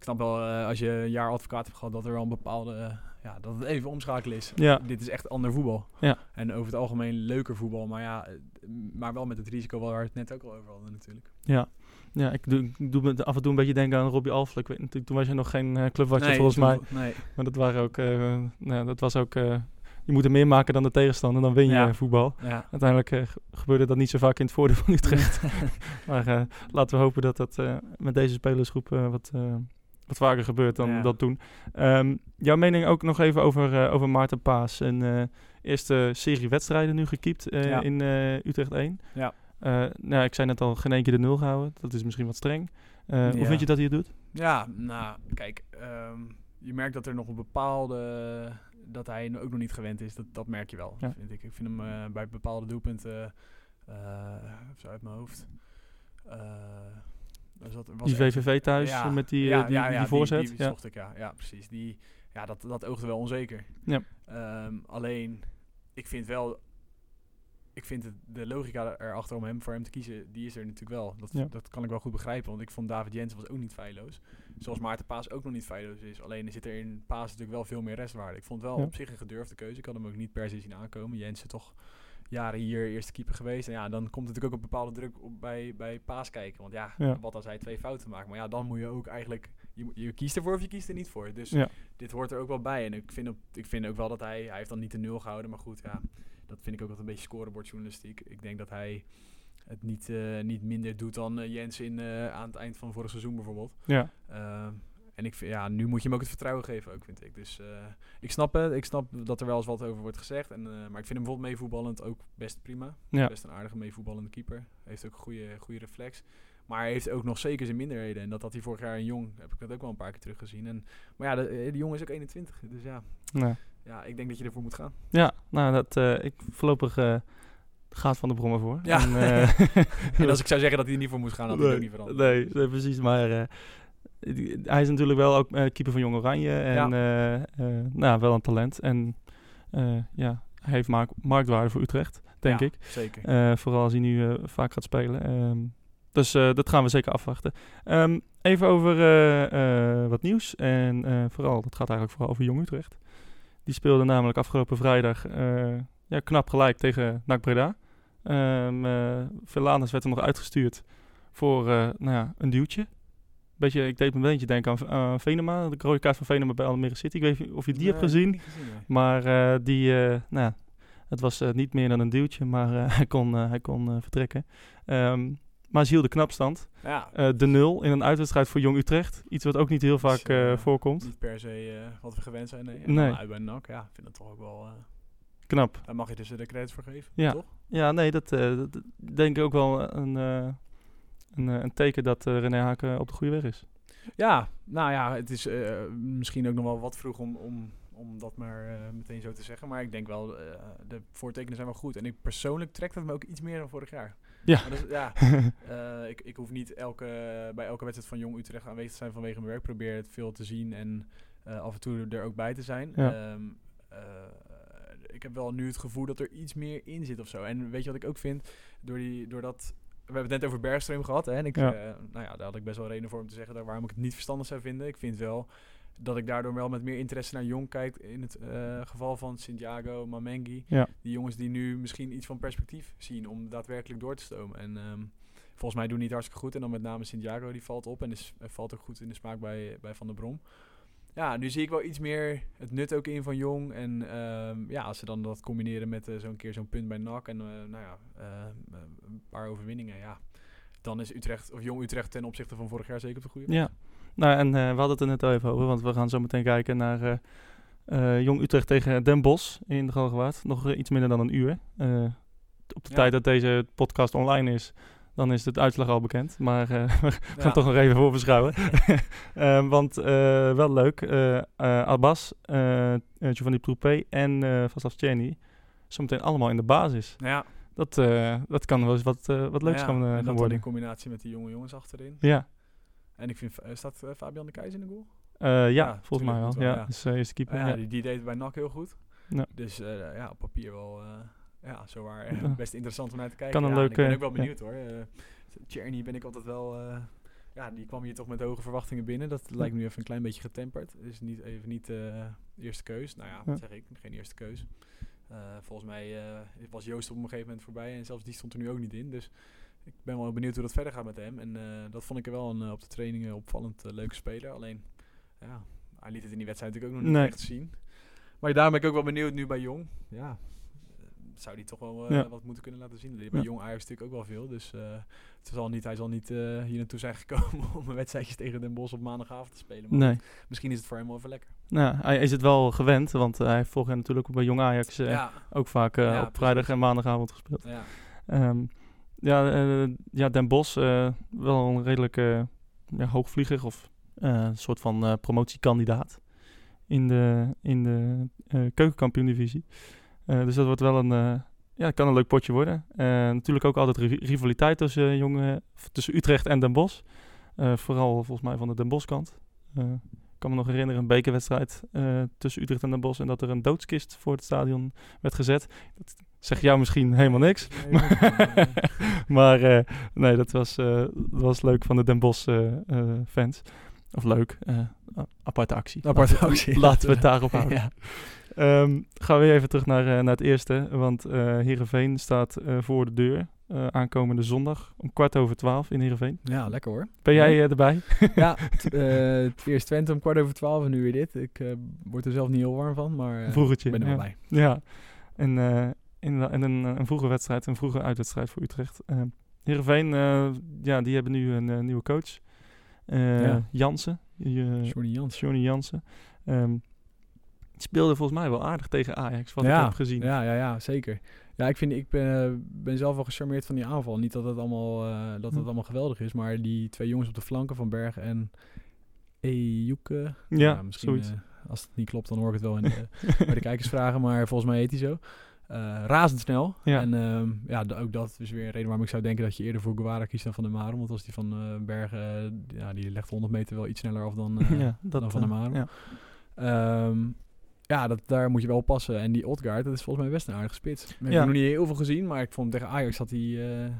ik snap wel eh, als je een jaar advocaat hebt gehad, dat er wel een bepaalde, eh, ja, dat het even omschakelen is. Ja. Dit is echt ander voetbal. Ja. En over het algemeen leuker voetbal, maar ja, maar wel met het risico waar we het net ook al over hadden natuurlijk. Ja, ja ik, doe, ik doe me af en toe een beetje denken aan Robbie Alfle. Ik weet natuurlijk, toen was je nog geen eh, clubwatcher Nee, volgens mij. Nee. Maar dat waren ook, nou, dat was ook, je moet er meer maken dan de tegenstander, dan win je Ja. voetbal. Ja. Uiteindelijk eh, ge- gebeurde dat niet zo vaak in het voordeel van Utrecht. maar eh, laten we hopen dat dat eh, met deze spelersgroep wat, wat vaker gebeurt dan Ja. dat toen. Ehm, jouw mening ook nog even over, over Maarten Paas. Een eerste serie wedstrijden nu gekiept in Utrecht 1. Ja. Nou, ik zei net al, geen één keer de nul gehouden. Dat is misschien wat streng. Hoe vind je dat hij het doet? Ja, nou, kijk, ehm, je merkt dat er nog een bepaalde, dat hij ook nog niet gewend is. Dat, dat merk je wel, Ja. vind ik. Ik vind hem eh, bij bepaalde doelpunten, eh zo uit mijn hoofd. eh, was dat, was Die echt- VVV thuis Ja, met die, ja, eh, die, ja, die, voorzet. Die, zocht ik, ja. Ja, precies. Die, ja, dat, dat oogde wel onzeker. Ja. Ehm, alleen, ik vind wel... Ik vind het, de logica erachter om hem voor hem te kiezen, die is er natuurlijk wel. Dat, Ja. dat kan ik wel goed begrijpen, want ik vond David Jensen was ook niet feilloos. Zoals Maarten Paas ook nog niet feilloos is. Alleen zit er in Paas natuurlijk wel veel meer restwaarde. Ik vond het wel Ja. op zich een gedurfde keuze. Ik had hem ook niet per se zien aankomen. Jensen toch jaren hier eerste keeper geweest. En ja, dan komt natuurlijk ook een bepaalde druk op bij, bij Paas kijken. Want ja, Ja. wat als hij twee fouten maakt. Maar ja, dan moet je ook eigenlijk... Je, je kiest ervoor of je kiest er niet voor. Dus dit hoort er ook wel bij. En ik vind, op, ik vind ook wel dat hij... Hij heeft dan niet de nul gehouden. Maar goed, ja, dat vind ik ook altijd een beetje scorebordjournalistiek. Ik denk dat hij het niet, eh, niet minder doet dan eh, Jens in, eh, aan het eind van vorig seizoen bijvoorbeeld. Ja. En ik vind, ja, nu moet je hem ook het vertrouwen geven, ook, vind ik. Dus ik snap het. Ik snap dat er wel eens wat over wordt gezegd. En, maar ik vind hem bijvoorbeeld meevoetballend ook best prima. Ja. Best een aardige meevoetballende keeper. Heeft ook een goede, goede reflex. Maar hij heeft ook nog zeker zijn minderheden. En dat had hij vorig jaar in Jong, heb ik dat ook wel een paar keer teruggezien. En, maar ja, de, de jongen is ook 21. Dus ja, Nou, ja, ik denk dat je ervoor moet gaan. ja, nou, dat, eh, ik voorlopig eh, gaat van de brommer voor. Ja. En, eh, En als ik zou zeggen dat hij er niet voor moest gaan, had hij het ook niet veranderd. Nee, nee, precies. Maar hij is natuurlijk wel ook keeper van Jong Oranje. En nou, wel een talent. En ja, hij heeft mark- marktwaarde voor Utrecht, denk Ja, ik. Zeker. Vooral als hij nu vaak gaat spelen. Ehm, dus dat gaan we zeker afwachten. Ehm, even over wat nieuws. En vooral, dat gaat eigenlijk vooral over Jong Utrecht. Die speelde namelijk afgelopen vrijdag eh, ja, knap gelijk tegen NAC Breda. Um, Verlaners werd er nog uitgestuurd voor eh, nou ja, een duwtje. Beetje, ik deed me een beetje denken aan, Venema. De rode kaart van Venema bij Almere City. Ik weet niet of je die hebt gezien. niet gezien, nee. Maar eh, die, eh, nou, het was eh, niet meer dan een duwtje, maar eh, hij kon, eh, hij kon eh, vertrekken. Ehm, maar ze hielden knap stand. Ja, Eh, de nul in een uitwedstrijd voor Jong Utrecht. Iets wat ook niet heel vaak Dus, eh, eh, voorkomt. niet per se wat we gewend zijn. Nee. Nee. uit bij NAC, ja, ik vind dat toch ook wel... Knap. daar mag je dus de credits voor geven, Ja. toch? Ja, nee, dat, dat dat denk ik ook wel een, een, een teken dat René Haken op de goede weg is. Ja, nou ja, het is misschien ook nog wel wat vroeg om, om, om dat maar meteen zo te zeggen. Maar ik denk wel, de voortekenen zijn wel goed. En ik persoonlijk trekt het me ook iets meer dan vorig jaar. Ja. Ja eh, ik, ik hoef niet elke, bij elke wedstrijd van Jong Utrecht aanwezig te zijn vanwege mijn werk. Probeer het veel te zien en eh, af en toe er ook bij te zijn. Ja. Ehm, eh, ik heb wel nu het gevoel dat er iets meer in zit of zo. En weet je wat ik ook vind? Door die, doordat, we hebben het net over Bergström gehad. Hè? En ik, Ja. nou ja, daar had ik best wel reden voor om te zeggen dat waarom ik het niet verstandig zou vinden. Ik vind wel dat ik daardoor wel met meer interesse naar Jong kijk. In het eh, geval van Santiago, Mamengi. Ja. Die jongens die nu misschien iets van perspectief zien om daadwerkelijk door te stomen. En ehm, volgens mij doen die het hartstikke goed. En dan met name Santiago, die valt op. En is, eh, valt ook goed in de smaak bij, bij Van der Brom. Ja, nu zie ik wel iets meer het nut ook in van Jong. En ehm, ja, als ze dan dat combineren met eh, zo'n keer zo'n punt bij NAC. En nou ja, eh, een paar overwinningen. Ja, dan is Utrecht, of Jong Utrecht ten opzichte van vorig jaar zeker op de goede Ja, nou en eh, we hadden het er net al even over, want we gaan zo meteen kijken naar eh, eh, Jong Utrecht tegen Den Bosch in de Galgenwaard. Nog iets minder dan een uur. Op de Ja. tijd dat deze podcast online is, dan is het uitslag al bekend. Maar we gaan Ja. toch nog even voor beschouwen. Eh, want wel leuk, Abbas, Giovanni Troepé en eh Vaslav zometeen allemaal in de basis. Ja, Dat, dat kan wel eens wat, wat leuks ja, gaan, gaan worden. in combinatie met die jonge jongens achterin. Ja, En ik vind, eh, staat eh, Fabian de Keizer in de goal? Eh, ja, Ja, volgens mij wel. Ja, dus eerste keeper. Ah ja. Die, die deed bij NAC heel goed. Ja. Dus ja, op papier wel ja, zowaar Ja. best interessant om naar te kijken. Kan een ja, leuke- ik ben ook wel ja. benieuwd hoor. Tjerny ben ik altijd wel... ja, die kwam hier toch met hoge verwachtingen binnen. Dat lijkt me nu even een klein beetje getemperd. Is niet even niet de eerste keus. Nou ja, zeg ik? Geen eerste keus. Volgens mij was Joost op een gegeven moment voorbij. En zelfs die stond er nu ook niet in. Dus ik ben wel benieuwd hoe dat verder gaat met hem. En eh, dat vond ik er wel een, eh, op de trainingen opvallend eh, leuke speler. Alleen, ja, hij liet het in die wedstrijd natuurlijk ook nog niet echt zien. Maar daarom ben ik ook wel benieuwd nu bij Jong. Ja, zou die toch wel Ja. wat moeten kunnen laten zien. Bij Ja. Jong Ajax natuurlijk ook wel veel. Dus het zal niet, hij zal niet hier naartoe zijn gekomen om een wedstrijdje tegen Den Bosch op maandagavond te spelen. Maar Nee. misschien is het voor hem wel even lekker. Nou, hij is het wel gewend, want hij jaar natuurlijk ook bij Jong Ajax ja, ook vaak op precies. vrijdag en maandagavond gespeeld. ja. Ja, eh, ja, Den Bosch, eh, wel een redelijk ja, hoogvlieger of eh, een soort van promotiekandidaat in de, in de keukenkampioen-divisie. Dus dat wordt wel een, ja, kan een leuk potje worden. Eh, natuurlijk ook altijd ri- rivaliteit tussen, jonge, of tussen Utrecht en Den Bosch. Vooral volgens mij van de Den Bosch kant. Ik kan me nog herinneren een bekerwedstrijd eh, tussen Utrecht en Den Bosch en dat er een doodskist voor het stadion werd gezet. Dat zegt jou misschien helemaal niks. Nee, nee, maar eh, nee, dat was, eh, dat was leuk van de Den Bosch fans. Of leuk, aparte actie. Aparte Laten we- actie, Laten we het daarop houden. Ja. Ehm, gaan we weer even terug naar, naar het eerste. Want Heerenveen staat voor de deur. Eh, aankomende zondag om kwart over twaalf in Heerenveen. ja, lekker hoor. Ben jij eh, erbij? ja, eh, het eerst Twente om kwart over twaalf en nu weer dit. Ik word er zelf niet heel warm van, maar Vroegertje, ik ben er wel bij. Ja, en, in, en een, een vroege wedstrijd, een vroege uitwedstrijd voor Utrecht. Uh, Heerenveen, ja, die hebben nu een nieuwe coach. Ja. Jansen, Johnny Jans. Johnny Jansen. Ehm, speelde volgens mij wel aardig tegen Ajax, wat ik heb gezien. Ja, ja, ja, zeker. Ja, ik, vind, ik ben, ben zelf wel gecharmeerd van die aanval. Niet dat het, allemaal, eh, dat het Hm. allemaal geweldig is, maar die twee jongens op de flanken van Berg en Ejuke. Ja, misschien, zoiets. eh, als het niet klopt, dan hoor ik het wel in de, bij de kijkers vragen, maar volgens mij heet hij zo. Eh, razendsnel. Ja. En ehm, ja, ook dat is weer een reden waarom ik zou denken dat je eerder voor Guevara kiest dan Van der Maren. Want als die van eh Bergen, eh, ja, die legt 100 meter wel iets sneller af dan, eh, ja, dat, dan Van der eh, Maren. ja. Ehm, ja, dat, daar moet je wel oppassen. En die Odgaard, dat is volgens mij best een aardige spits. Ik heb Ja. nog niet heel veel gezien, maar ik vond tegen Ajax dat hij... eh,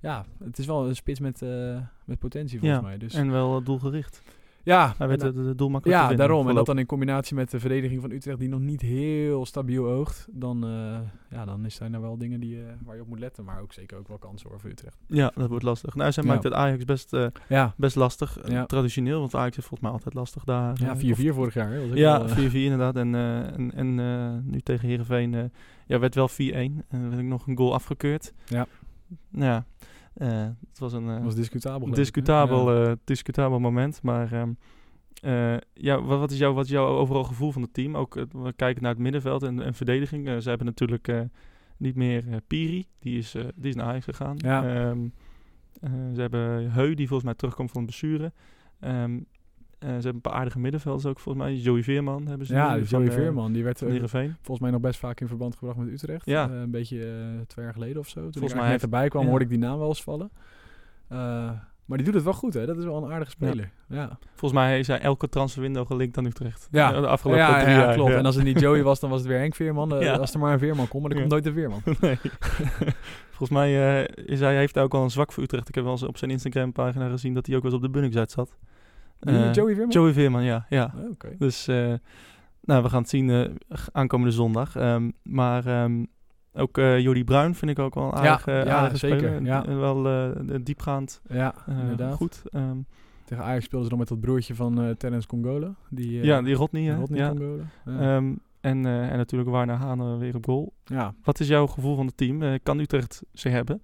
ja, het is wel een spits met, eh, met potentie volgens Ja, mij. Dus, En wel eh, doelgericht. Ja, Hij de, doel makkelijk ja, daarom. En dat dan in combinatie met de verdediging van Utrecht, die nog niet heel stabiel oogt. Dan, eh, ja, dan is zijn er wel dingen die, eh, waar je op moet letten. Maar ook zeker ook wel kansen voor Utrecht. Ja, dat wordt lastig. Nou, zij Ja. maakt het Ajax best, Ja, best lastig. Ja. traditioneel, want Ajax is volgens mij altijd lastig daar. ja eh, 4-4 of- vorig jaar. hè. Ja, wel, eh, 4-4 inderdaad. En, en, en nu tegen Heerenveen eh, ja, werd wel 4-1. En werd ik nog een goal afgekeurd. Ja. Ja, het was een eh, was discutabel. discutabel, Ja. eh, discutabel moment. Maar ehm, eh, ja, wat, wat, is jouw, wat is jouw overal gevoel van het team? Ook eh, we kijken naar het middenveld en, en verdediging. Eh, ze hebben natuurlijk eh, niet meer eh, Piri. Die is, eh, die is naar Ajax gegaan. Ja. Ehm, eh, ze hebben Heu, die volgens mij terugkomt van blessure. Eh, ze hebben een paar aardige middenvelders ook volgens mij. Joey Veerman hebben ze Ja, van, Joey eh, Veerman, die werd eh, volgens mij nog best vaak in verband gebracht met Utrecht. Ja. Eh, een beetje twee jaar geleden of zo. Toen Volgens mij net erbij kwam, ja. hoorde ik die naam wel eens vallen. Maar die doet het wel goed, hè? Dat is wel een aardige speler. Ja, Volgens mij is hij elke transferwindow gelinkt aan Utrecht. ja. De afgelopen ja, drie ja, jaar. klopt. En als het niet Joey was, dan was het weer Henk Veerman. Als er maar een Veerman komt, maar er Ja. komt nooit een Veerman. Nee. Volgens mij uh, is hij heeft hij ook al een zwak voor Utrecht. Ik heb wel eens op zijn Instagram pagina gezien dat hij ook wel eens op de Bunnik zat. Eh, Joey Veerman? Joey Veerman, ja. ja. Oh. Dus uh, nou, we gaan het zien uh, aankomende zondag. Um, maar um, ook Jordi Bruin vind ik ook wel een aardige, ja, ja, aardige zeker, speler. Ja. Wel diepgaand. Ja, inderdaad. Goed. Um, Tegen Ajax speelden ze dan met dat broertje van uh, Terence Congola. Die, ja, die Rodney. Rodney ja. Congola. Ja. Um, en, en natuurlijk Warner Haan weer op goal. Ja. Wat is jouw gevoel van het team? kan Utrecht ze hebben?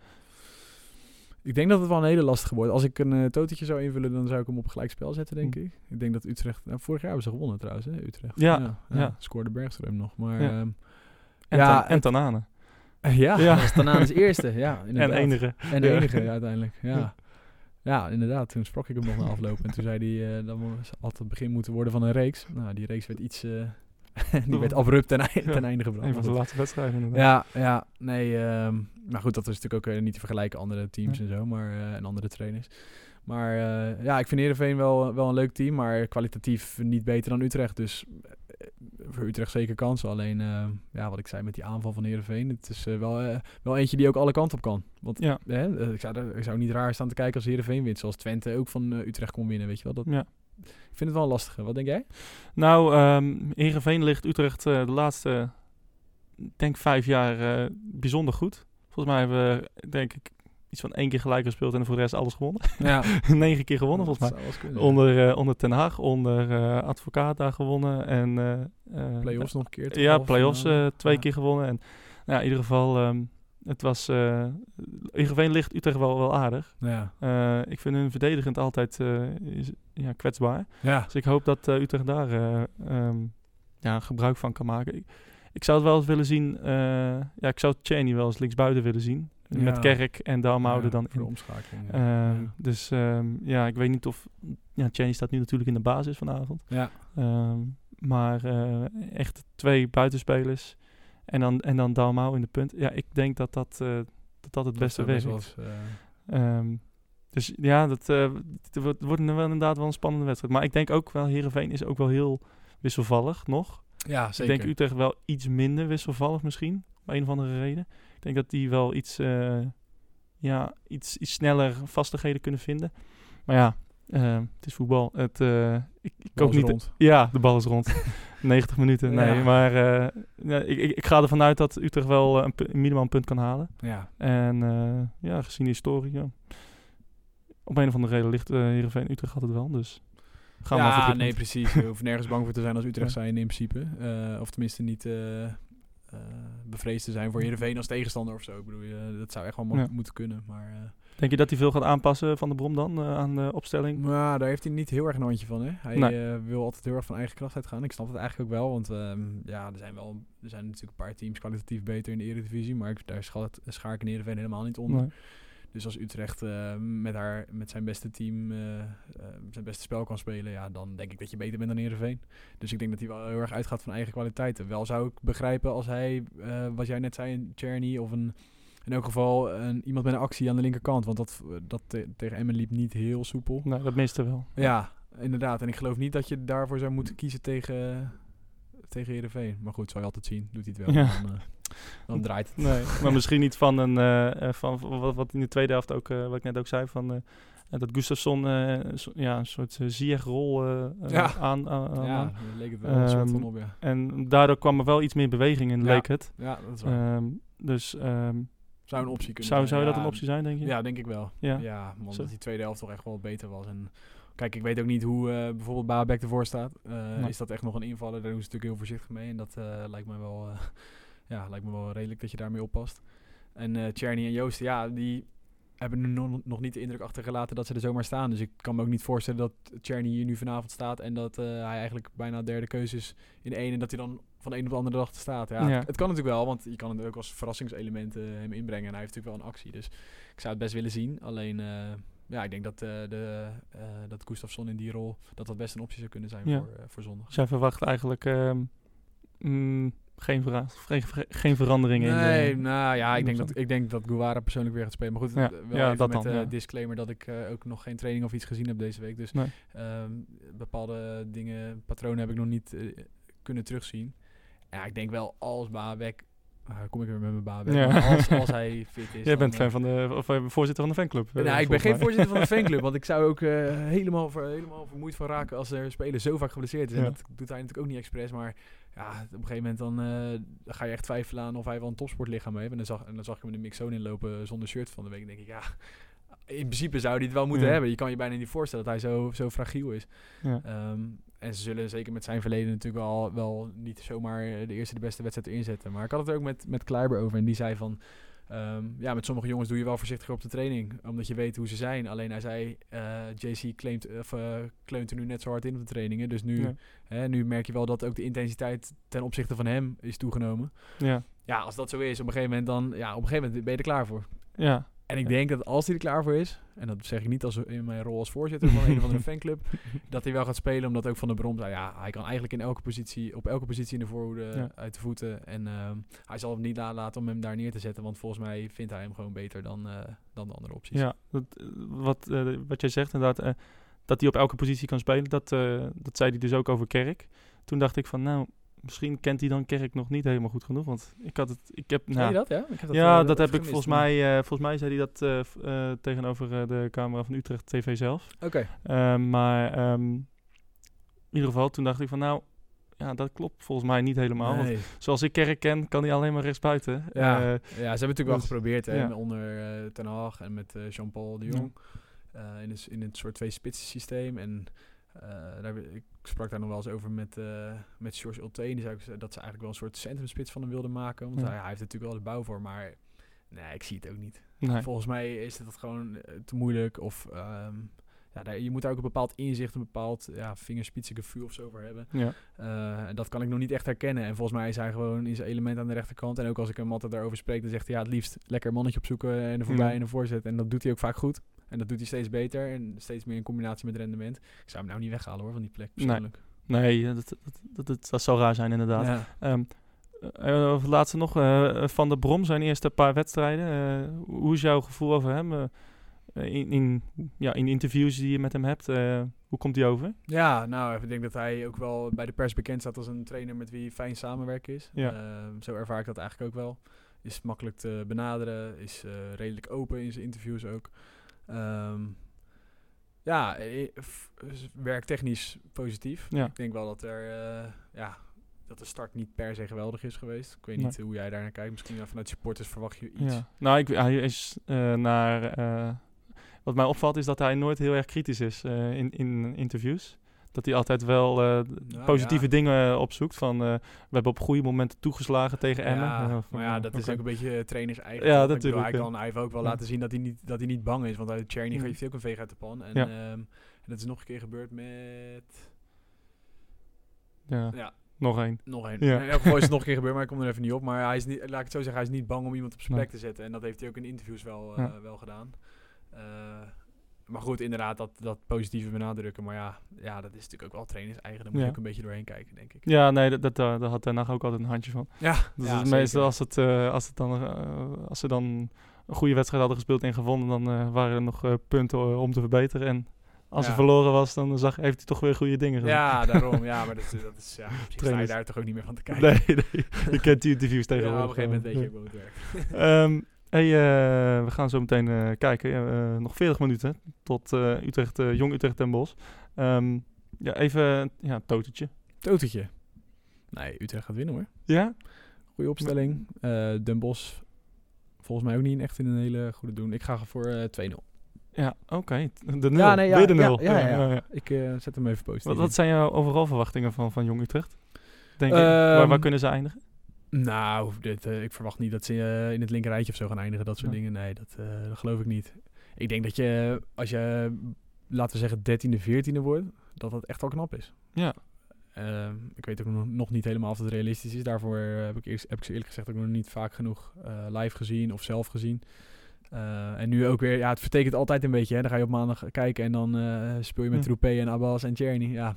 Ik denk dat het wel een hele lastige wordt. Als ik een uh, totetje zou invullen, dan zou ik hem op gelijk spel zetten, denk Hm. ik. Ik denk dat Utrecht... Nou, vorig jaar hebben ze gewonnen trouwens, hè, Utrecht. Ja, ja, ja. ja. Scoorde Bergström nog, maar... Ja. Um, en, ja, ten, en Tanane. Ja, Ja. dat was Tanane's eerste. Ja, inderdaad. En enige. En de Ja. enige ja, uiteindelijk, ja. Ja. Ja, inderdaad. Toen sprak ik hem nog na afloop. En toen zei hij, uh, dat had het begin moeten worden van een reeks. Nou, die reeks werd iets... Uh, die werd abrupt ten, ten Ja. einde gebracht. Een van de laatste wedstrijden inderdaad. Ja, ja. Nee, um, maar goed, dat is natuurlijk ook uh, niet te vergelijken. Andere teams Ja. en zo, maar, uh, en andere trainers. Maar uh, ja, ik vind Heerenveen wel, wel een leuk team, maar kwalitatief niet beter dan Utrecht. Dus voor Utrecht zeker kansen. Alleen, uh, ja, wat ik zei met die aanval van Heerenveen, het is wel, wel eentje die ook alle kanten op kan. Want Ja. ik, zou, ik zou niet raar staan te kijken als Heerenveen wint, zoals Twente ook van Utrecht kon winnen, weet je wel. Dat, Ja. Ik vind het wel een lastige. Wat denk jij? Nou, um, Heerenveen ligt Utrecht uh, de laatste, ik denk vijf jaar uh, bijzonder goed. Volgens mij hebben we, denk ik, iets van één keer gelijk gespeeld en voor de rest alles gewonnen. Ja. Negen keer gewonnen, volgens mij. Kunnen, Onder, uh, onder Ten Haag, onder uh, Advocaat daar gewonnen. En, uh, Play-offs nog een keer. Ja, play-offs uh, twee ja. keer gewonnen. En nou, in ieder geval, um, het was... Uh, Heerenveen ligt Utrecht wel, wel aardig. Ja. Uh, ik vind hun verdedigend altijd uh, is, ja, kwetsbaar. Ja. Dus ik hoop dat uh, Utrecht daar uh, um, ja, gebruik van kan maken. Ik, ik zou het wel eens willen zien... Uh, ja, ik zou Cheney wel eens linksbuiten willen zien. Ja. Met Kerk en Dalmoude dan voor de in. omschakeling. Ja. Dus um, ja, ik weet niet of... Ja, Cheney staat nu natuurlijk in de basis vanavond. Ja. Um, maar uh, echt twee buitenspelers. En dan, en dan Dalmau in de punt. Ja, ik denk dat dat, uh, dat, dat het beste werkt. Was, um, dus ja, dat uh, het wordt, wordt wel inderdaad wel een spannende wedstrijd. Maar ik denk ook wel, Heerenveen is ook wel heel wisselvallig nog. Ja, zeker. Ik denk Utrecht wel iets minder wisselvallig misschien. Om een of andere reden. Ik denk dat die wel iets, uh, ja, iets, iets sneller vastigheden kunnen vinden. Maar ja, uh, het is voetbal. Het, uh, ik ik ook niet. Rond. Ja, de bal is rond. 90 minuten. Nee, Ja. maar uh, ik, ik, ga ervan uit dat Utrecht wel een, minimaal punt kan halen. Ja. En ja, gezien de historie, ja. Op een of andere reden ligt uh, Heerenveen Utrecht altijd wel. Dus gaan maar ja, dit nee, precies. Je hoeft nergens bang voor te zijn als Utrecht zijn in principe. Uh, of tenminste niet uh, bevreesd te zijn voor Heerenveen als tegenstander of zo. Ik bedoel, dat zou echt wel Ja. moeten kunnen. Maar Denk je dat hij veel gaat aanpassen van de Brom dan uh, aan de opstelling? maar daar heeft hij niet heel erg een handje van. Hè? Hij Nee. uh, wil altijd heel erg van eigen kracht uitgaan. Ik snap het eigenlijk ook wel. Want um, ja, er zijn, wel, er zijn natuurlijk een paar teams kwalitatief beter in de Eredivisie. Maar ik, daar schaar, ik in Heerenveen helemaal niet onder. Nee. Dus als Utrecht uh, met, haar, met zijn beste team uh, uh, zijn beste spel kan spelen, ja, dan denk ik dat je beter bent dan Heerenveen. Dus ik denk dat hij wel heel erg uitgaat van eigen kwaliteiten. Wel zou ik begrijpen als hij, wat jij net zei, een Czerny of een, in elk geval een, iemand met een actie aan de linkerkant. Want dat, dat te, tegen Emmen liep niet heel soepel. Nee, dat miste wel. Ja, inderdaad. En ik geloof niet dat je daarvoor zou moeten kiezen tegen, tegen Heerenveen. Maar goed, zou je altijd zien. Doet hij het wel. Ja. Dan, dan draait het. Nee, maar misschien niet van een uh, van wat, wat in de tweede helft ook, uh, wat ik net ook zei, van uh, dat Gustafsson so, ja, een soort uh, Ziyech-rol ja. aan, aan Ja, daar leek het wel um, een soort van op, ja. En daardoor kwam er wel iets meer beweging in, ja. leek het. Ja, dat is waar. Um, dus um, zou een optie kunnen zou, zijn. zou ja, dat een optie zijn, denk je? Ja, denk ik wel. Ja, ja omdat Zo. die tweede helft toch echt wel beter was. En kijk, ik weet ook niet hoe uh, bijvoorbeeld Babek ervoor staat. Uh. Is dat echt nog een invaller? Daar doen ze natuurlijk heel voorzichtig mee. En dat uh, lijkt me wel, ja, lijkt me wel redelijk dat je daarmee oppast. En uh, Czerny en Joost, ja, die hebben nu nog, nog niet de indruk achtergelaten dat ze er zomaar staan. Dus ik kan me ook niet voorstellen dat Czerny hier nu vanavond staat en dat uh, hij eigenlijk bijna derde keuze is in één en dat hij dan van de een op de andere dag te staat. Ja, Ja. Het, het kan natuurlijk wel, want je kan het ook als verrassingselement uh, hem inbrengen en hij heeft natuurlijk wel een actie. Dus ik zou het best willen zien. Alleen, uh, ja, ik denk dat, uh, de, uh, dat Gustafsson in die rol, dat dat best een optie zou kunnen zijn Ja. voor, uh, voor zondag. Zij verwacht eigenlijk, um, mm, geen, geen, geen veranderingen Nee, in de... nou ja, ik denk, dat, ik denk dat Guevara persoonlijk weer gaat spelen. Maar goed, Ja, eh, wel ja, even dat met dan, ja. disclaimer dat ik eh, ook nog geen training of iets gezien heb deze week. Dus Nee. ehm, bepaalde dingen, patronen heb ik nog niet eh, kunnen terugzien. Ja, ik denk wel als Baabek, nou, kom ik weer met mijn Baabek, Ja. als, als hij fit is. Jij bent eh, fan van de, of eh, voorzitter van de fanclub. eh, nou, ik ben geen voorzitter van de fanclub, want ik zou ook eh, helemaal, ver, helemaal vermoeid van raken als er speler zo vaak geblesseerd is. En dat doet hij natuurlijk ook niet expres, maar ja, op een gegeven moment dan, eh, ga je echt twijfelen aan of hij wel een topsportlichaam heeft. En dan zag, en dan zag ik hem in de mixzone inlopen zonder shirt van de week. En denk ik, ja, in principe zou hij het wel moeten Ja. hebben. Je kan je bijna niet voorstellen dat hij zo, zo fragiel is. Ja. Ehm, en ze zullen zeker met zijn verleden natuurlijk wel, wel niet zomaar de eerste de beste wedstrijd erin zetten. Maar ik had het er ook met, met Kleiber over en die zei van... ehm, ja, met sommige jongens doe je wel voorzichtiger op de training, omdat je weet hoe ze zijn. Alleen hij zei, eh, JC claimt, of, eh, kleunt er nu net zo hard in op de trainingen. Dus nu, Ja. hè, nu merk je wel dat ook de intensiteit ten opzichte van hem is toegenomen. Ja. Ja, als dat zo is, op een gegeven moment dan, ja, op een gegeven moment ben je er klaar voor. Ja. En ik denk dat als hij er klaar voor is, en dat zeg ik niet als in mijn rol als voorzitter van een of andere fanclub, dat hij wel gaat spelen, omdat ook Van der Brom zei, ja, hij kan eigenlijk in elke positie, op elke positie in de voorhoede Ja. uit de voeten. En ehm, hij zal hem niet nalaten om hem daar neer te zetten, want volgens mij vindt hij hem gewoon beter dan, eh, dan de andere opties. Ja, dat, eh, wat, eh, wat jij zegt inderdaad, dat hij op elke positie kan spelen, dat, dat zei hij dus ook over Kerk. Toen dacht ik van, nou, misschien kent hij dan Kerk nog niet helemaal goed genoeg, want ik had het, ik heb, nou, je dat? Ja, ik heb ja, eh, dat heb ik volgens mij, eh, volgens mij zei hij dat eh, tegenover de camera van Utrecht TV zelf. Oké. Eh, maar ehm, in ieder geval, toen dacht ik van, nou, ja, dat klopt volgens mij niet helemaal. Want zoals ik Kerk ken, kan hij alleen maar rechtsbuiten. Ja. Eh, Ja, ze hebben natuurlijk wel dus- geprobeerd, hè, ja. onder Ten Hag en met Jean-Paul de Ja. Jong. in, het, in het soort twee spitsen systeem. En daar, heb ik sprak daar nog wel eens over met, eh met George Ulte. Die zei ook dat ze eigenlijk wel een soort centrumspits van hem wilden maken. Want Ja. hij, hij heeft natuurlijk wel de bouw voor, maar nee, ik zie het ook niet. nee. Volgens mij is het gewoon eh, te moeilijk. Of ehm, ja, daar, je moet daar ook een bepaald inzicht, een bepaald ja, vingerspitsengevoel of zo voor hebben. Ja. Eh, en dat kan ik nog niet echt herkennen. En volgens mij is hij gewoon in zijn element aan de rechterkant. En ook als ik hem altijd daarover spreek, dan zegt hij ja, het liefst lekker mannetje opzoeken en er voorbij Ja. en een voorzet. En dat doet hij ook vaak goed. En dat doet hij steeds beter en steeds meer in combinatie met rendement. Ik zou hem nou niet weghalen hoor, van die plek persoonlijk. Nee, dat, dat, dat, dat, dat zou raar zijn inderdaad. Ja. Eh, het laatste nog, eh, Van der Brom, zijn eerste paar wedstrijden. eh, hoe is jouw gevoel over hem? eh, in, in, ja, in interviews die je met hem hebt, eh, hoe komt hij over? Ja, nou, ik denk dat hij ook wel bij de pers bekend staat als een trainer met wie fijn samenwerken is. Ja. Zo ervaar ik dat eigenlijk ook wel. Is makkelijk te benaderen, is eh, redelijk open in zijn interviews ook. Ehm, ja, werktechnisch positief. Ja. Ik denk wel dat er, eh, ja, dat de start niet per se geweldig is geweest. Ik weet Nee. niet hoe jij daar naar kijkt. Misschien ja, vanuit supporters verwacht je iets. Ja. Nou, ik, hij is eh, naar... eh, wat mij opvalt is dat hij nooit heel erg kritisch is in, in interviews. Dat hij altijd wel eh, Nou, positieve ja. dingen opzoekt. Van, eh, we hebben op goede momenten toegeslagen tegen Emmen. Ja, Eh, maar ja, eh, dat is ook een beetje trainers eigen. Ja? Ik bedoel, natuurlijk, Hij, kan, heeft ook wel laten zien dat hij niet, dat hij niet bang is. Want uit Czerny Ja. heeft hij ook een veeg uit de pan. En, ehm, en dat is nog een keer gebeurd met... Ja, Ja, nog één. nog één. Ja. In elk geval is het nog een keer gebeurd, maar ik kom er even niet op. Maar hij is niet, laat ik het zo zeggen, hij is niet bang om iemand op zijn Nee. plek te zetten. En dat heeft hij ook in interviews wel, eh, Ja. wel gedaan. Eh, maar goed, inderdaad, dat, dat positieve benadrukken. Maar ja, ja, dat is natuurlijk ook wel trainers eigen. Daar moet Ja. je ook een beetje doorheen kijken, denk ik. Ja, nee, dat, dat, daar had Hag ook altijd een handje van. Ja, Dus ja, meestal als, het, eh, als, het dan, eh, als ze dan een goede wedstrijd hadden gespeeld en gewonnen, dan waren er nog punten om te verbeteren. En als Ja. ze verloren was, dan zag, heeft hij toch weer goede dingen gedaan. Ja, daarom. Ja, maar dat, dat is... Ja, sta je daar toch ook niet meer van te kijken. Nee, nee. Je kent die interviews Ja, op tegenwoordig. een gegeven moment weet je ook wel het werkt. Ehm, hey, eh, we gaan zo meteen eh, kijken. Eh, nog 40 minuten tot Utrecht, Jong Utrecht en Bos. Ehm, ja, even ja, een totetje. Totetje. Nee, Utrecht gaat winnen hoor. Ja? Goede opstelling. Den Bosch volgens mij ook niet echt in een hele goede doen. Ik ga voor eh 2-0. Ja, oké. De nul. Ja, nee, ja, Weer de ja, nul. ja, ja, ja. Ik zet hem even positief. Wat, wat zijn jouw overal verwachtingen van, van Jong Utrecht? Denk je, Ehm, waar, waar kunnen ze eindigen? Nou, dit, eh, ik verwacht niet dat ze eh, in het linkerrijtje of zo gaan eindigen. Dat soort Ja. dingen. Nee, dat, eh, dat geloof ik niet. Ik denk dat je, als je, laten we zeggen, 13e, 14e wordt, dat dat echt wel knap is. Ja. Ehm, ik weet ook nog, niet helemaal of het realistisch is. Daarvoor heb ik, eerst, heb ik ze eerlijk gezegd ook nog niet vaak genoeg live gezien of zelf gezien. En nu ook weer, ja, het vertekent altijd een beetje. Hè. Dan ga je op maandag kijken en dan speel je met. Troepé en Abbas en Tjerni. Ja,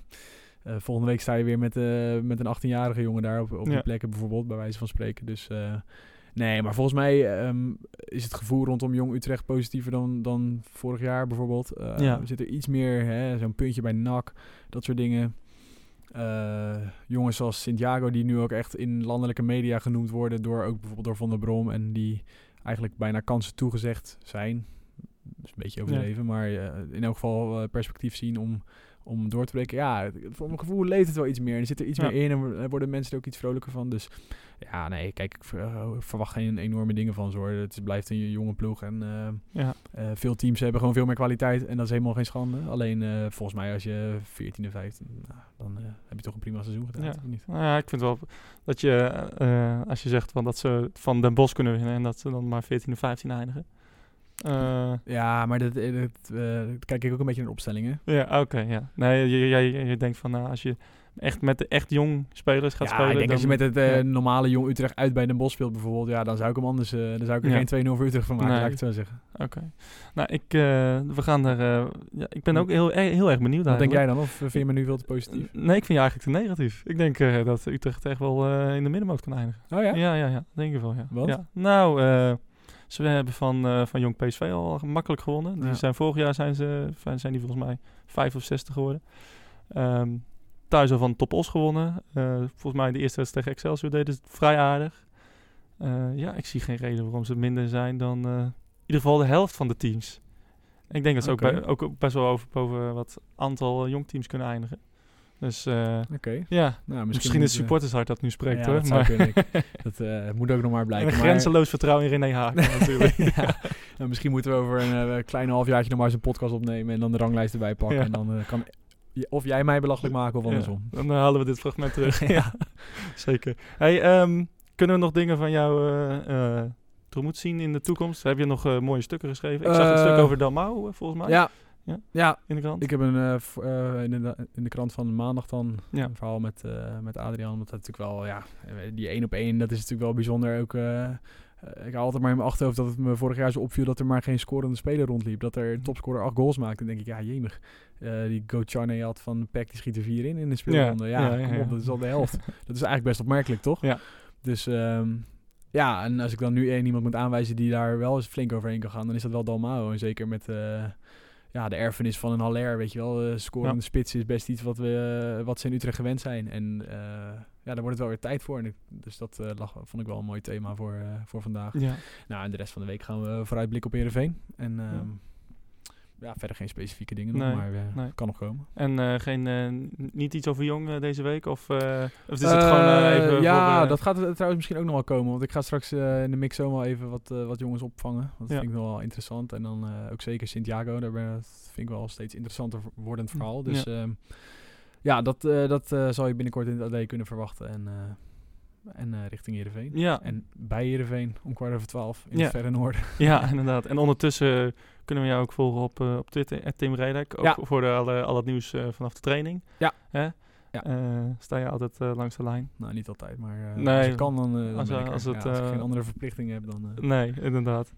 eh, volgende week sta je weer met, eh, met een 18-jarige jongen daar op, op Ja. die plekken bijvoorbeeld, bij wijze van spreken. Dus eh, nee, maar volgens mij ehm, is het gevoel rondom Jong Utrecht positiever dan, dan vorig jaar bijvoorbeeld. Ja. Er zit er iets meer, zo'n puntje bij NAC, dat soort dingen. Jongens zoals Santiago, die nu ook echt in landelijke media genoemd worden door ook bijvoorbeeld door Van der Brom en die eigenlijk bijna kansen toegezegd zijn. Dat is een beetje overdreven, maar in elk geval perspectief zien om, om door te breken. Ja, voor mijn gevoel leeft het wel iets meer. En er zit er iets Ja. meer in en er worden mensen er ook iets vrolijker van. Dus ja, nee, kijk, ik eh, verwacht geen enorme dingen van ze hoor. Het blijft een jonge ploeg en eh, Ja. eh, veel teams hebben gewoon veel meer kwaliteit en dat is helemaal geen schande. Alleen eh, volgens mij als je 14 en 15, nou, dan eh, heb je toch een prima seizoen gedaan, Ja. of niet? Nou ja, ik vind wel dat je, eh, als je zegt van dat ze van Den Bosch kunnen winnen en dat ze dan maar 14 of 15 eindigen. Eh, Ja, maar dat, eh, dat, eh, dat kijk ik ook een beetje naar opstellingen. ja, oké, ja. Nee, je, denkt van nou, als je echt met de echt jong spelers gaat ja, spelen. ik denk als je met het ja. normale Jong Utrecht uit bij Den Bosch speelt bijvoorbeeld, ja, dan zou ik hem anders, eh, dan zou ik er Ja. geen 2-0 voor Utrecht van maken, Nee. laat ik het zo zeggen. Oké. Nou, ik, we gaan er. ja, ik ben ook heel, heel erg benieuwd Wat denk jij dan? Of vind je me nu veel te positief? Nee, ik vind je eigenlijk te negatief. Ik denk dat Utrecht echt wel in de middenmoot kan eindigen. Oh ja? Ja, ja, ja. Denk ik wel, ja. Want? Nou, eh, ze hebben van, eh, van Jong PSV al makkelijk gewonnen. Die Ja. zijn vorig jaar zijn, ze, zijn die volgens mij 5 of 60 geworden. Ehm, thuis al van Top Os gewonnen. Eh, volgens mij de eerste wedstrijd tegen Excelsior deden ze het vrij aardig. Eh, ja, ik zie geen reden waarom ze minder zijn dan eh, in ieder geval de helft van de teams. Ik denk dat ze ook, bij- ook best wel over boven wat aantal eh, jongteams kunnen eindigen. Dus eh, Oké. ja, Nou, misschien, is moeten- supportershart dat nu spreekt ja, hoor. dat maar dat eh, moet ook nog maar en blijken. een maar- grenzeloos vertrouwen in René Haak natuurlijk. ja. Nou, misschien moeten we over een eh, klein halfjaartje nog maar eens een podcast opnemen en dan de ranglijst erbij pakken. Ja. En dan kan of jij mij belachelijk maken of andersom. dan halen we dit fragment terug. Ja. zeker. Hey, ehm, kunnen we nog dingen van jou tegemoet zien in de toekomst? Heb je nog mooie stukken geschreven? Ik zag een stuk over Dalmau, volgens mij, Ja. Ja. Ja. in de krant. Ik heb een, eh, eh, in, de, in de krant van maandag dan Ja. een verhaal met, eh, met Adriaan. Want dat natuurlijk wel, ja, die één op één, dat is natuurlijk wel bijzonder. Ook, ik hou altijd maar in mijn achterhoofd dat het me vorig jaar zo opviel dat er maar geen scorende speler rondliep. Dat er topscorer acht goals maakte. Dan denk ik, ja, jemig. Die Go Charney had van Peck, die schiet er vier in in de speelronde. Ja, ja, ja, kom ja. op, dat is al de helft. dat is eigenlijk best opmerkelijk, toch? Ja. Dus ehm, ja, en als ik dan nu één iemand moet aanwijzen die daar wel eens flink overheen kan gaan, dan is dat wel Dalmao. En zeker met ja, de erfenis van een Haller, weet je wel. Uh, scorende Ja. spits is best iets wat, we, eh, wat ze in Utrecht gewend zijn. En eh, ja, daar wordt het wel weer tijd voor. En ik- dus dat eh, lag, vond ik wel een mooi thema voor, eh, voor vandaag. Ja. Nou, en de rest van de week gaan we vooruitblikken op Heerenveen. En ehm, ja. verder geen specifieke dingen nog, Nee, maar nee. kan nog komen. En eh, geen, eh, niet iets over Jong deze week? Of, of is het gewoon even ja, voor, dat gaat trouwens misschien ook nog wel komen. Want ik ga straks in de mix zomaar even wat, wat jongens opvangen. Dat Ja. vind ik wel interessant. En dan ook zeker Santiago. Daar ben, dat vind ik wel steeds interessanter wo- wordend verhaal. Dus Ja. ja dat, dat zal je binnenkort in het AD kunnen verwachten. En, en eh, richting Heerenveen. Ja, En bij Heerenveen om kwart over twaalf in Ja. het verre noorden. ja, inderdaad. En ondertussen kunnen we jou ook volgen op, eh, op Twitter, Tim Redek. Ook Ja. voor de, alle, al het nieuws eh, vanaf de training. Ja. Hè? Ja. Eh, sta je altijd eh, langs de lijn? Nou, niet altijd, maar eh, Nee, als ik kan, dan, eh, dan als- ben ik als het, Ja, als ik eh, geen andere verplichtingen heb, dan... eh, Nee, inderdaad.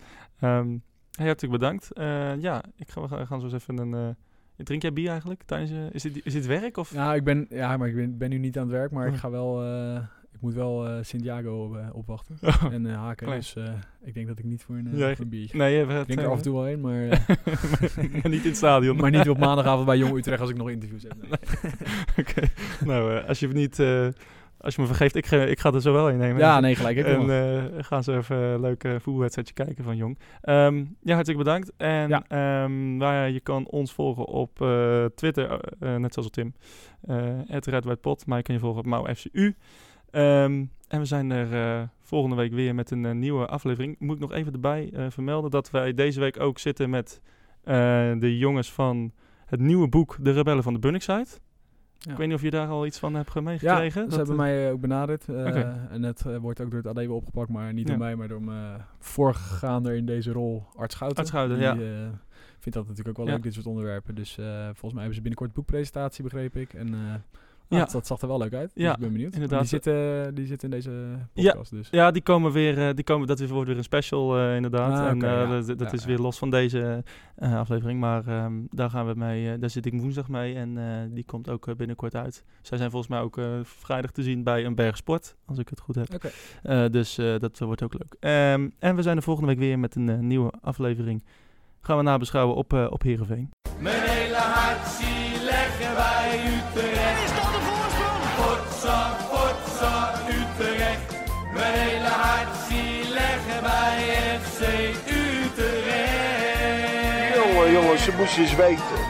Hey, hartelijk bedankt. Eh, ja, ik ga, we gaan- gaan zo eens even een... eh, drink jij bier eigenlijk? Tijdens je, is, dit, is dit werk? Of? Ja, ik ben, ja, maar ik ben, ben nu niet aan het werk, maar ik Oh. ga wel, eh, ik moet wel eh Santiago eh, opwachten en eh, haken. Klein. Dus ik denk dat ik niet voor een, voor een biertje. Nee, je hebt Ik denk er af en toe wel heen, maar, maar niet in het stadion. maar niet op maandagavond bij Jong Utrecht als ik nog interviews heb. nee. Oké. Nou, als je niet... als je me vergeeft, ik, ga- ik ga er zo wel in nemen. Ja, nee, gelijk. Ik En gaan ze even een leuk voetbalwedstrijdje kijken van Jong. Ehm, ja, hartelijk bedankt. En Ja. ehm, waar je kan ons volgen op Twitter, net zoals op Tim. Uh, het Red White Pot. Mij kan je volgen op MauFCU. Ehm, en we zijn er eh, volgende week weer met een eh, nieuwe aflevering. Moet ik nog even erbij eh, vermelden dat wij deze week ook zitten met de jongens van het nieuwe boek De Rebellen van de Bunningside. Ja. Ik weet niet of je daar al iets van hebt ja, meegekregen. ze Dat, hebben mij ook benaderd. En het wordt ook door het AD opgepakt, maar niet Ja. door mij, maar door mijn voorgaander in deze rol, Art Schouten. Art Schouten, Die, ja. vindt dat natuurlijk ook wel Ja. leuk, dit soort onderwerpen. Dus volgens mij hebben ze binnenkort boekpresentatie, begreep ik. En Ja. dat, dat zag er wel leuk uit. Dus Ja, ik ben benieuwd. inderdaad. Die zitten, die zitten in deze Ja. podcast dus. Ja, die komen weer, eh, die komen, dat wordt weer een special eh, inderdaad. Ah, en oké, eh, ja. dat, dat Ja, is ja. weer los van deze eh, aflevering. Maar ehm, daar gaan we mee, eh, daar zit ik woensdag mee en eh, die komt ook binnenkort uit. Zij zijn volgens mij ook eh, vrijdag te zien bij een berg sport, als ik het goed heb. Oké. Eh, dus eh, dat wordt ook leuk. Ehm, en we zijn er volgende week weer met een nieuwe aflevering. Gaan we nabeschouwen op, eh op Heerenveen. Mijn hele hart ze moesten eens weten.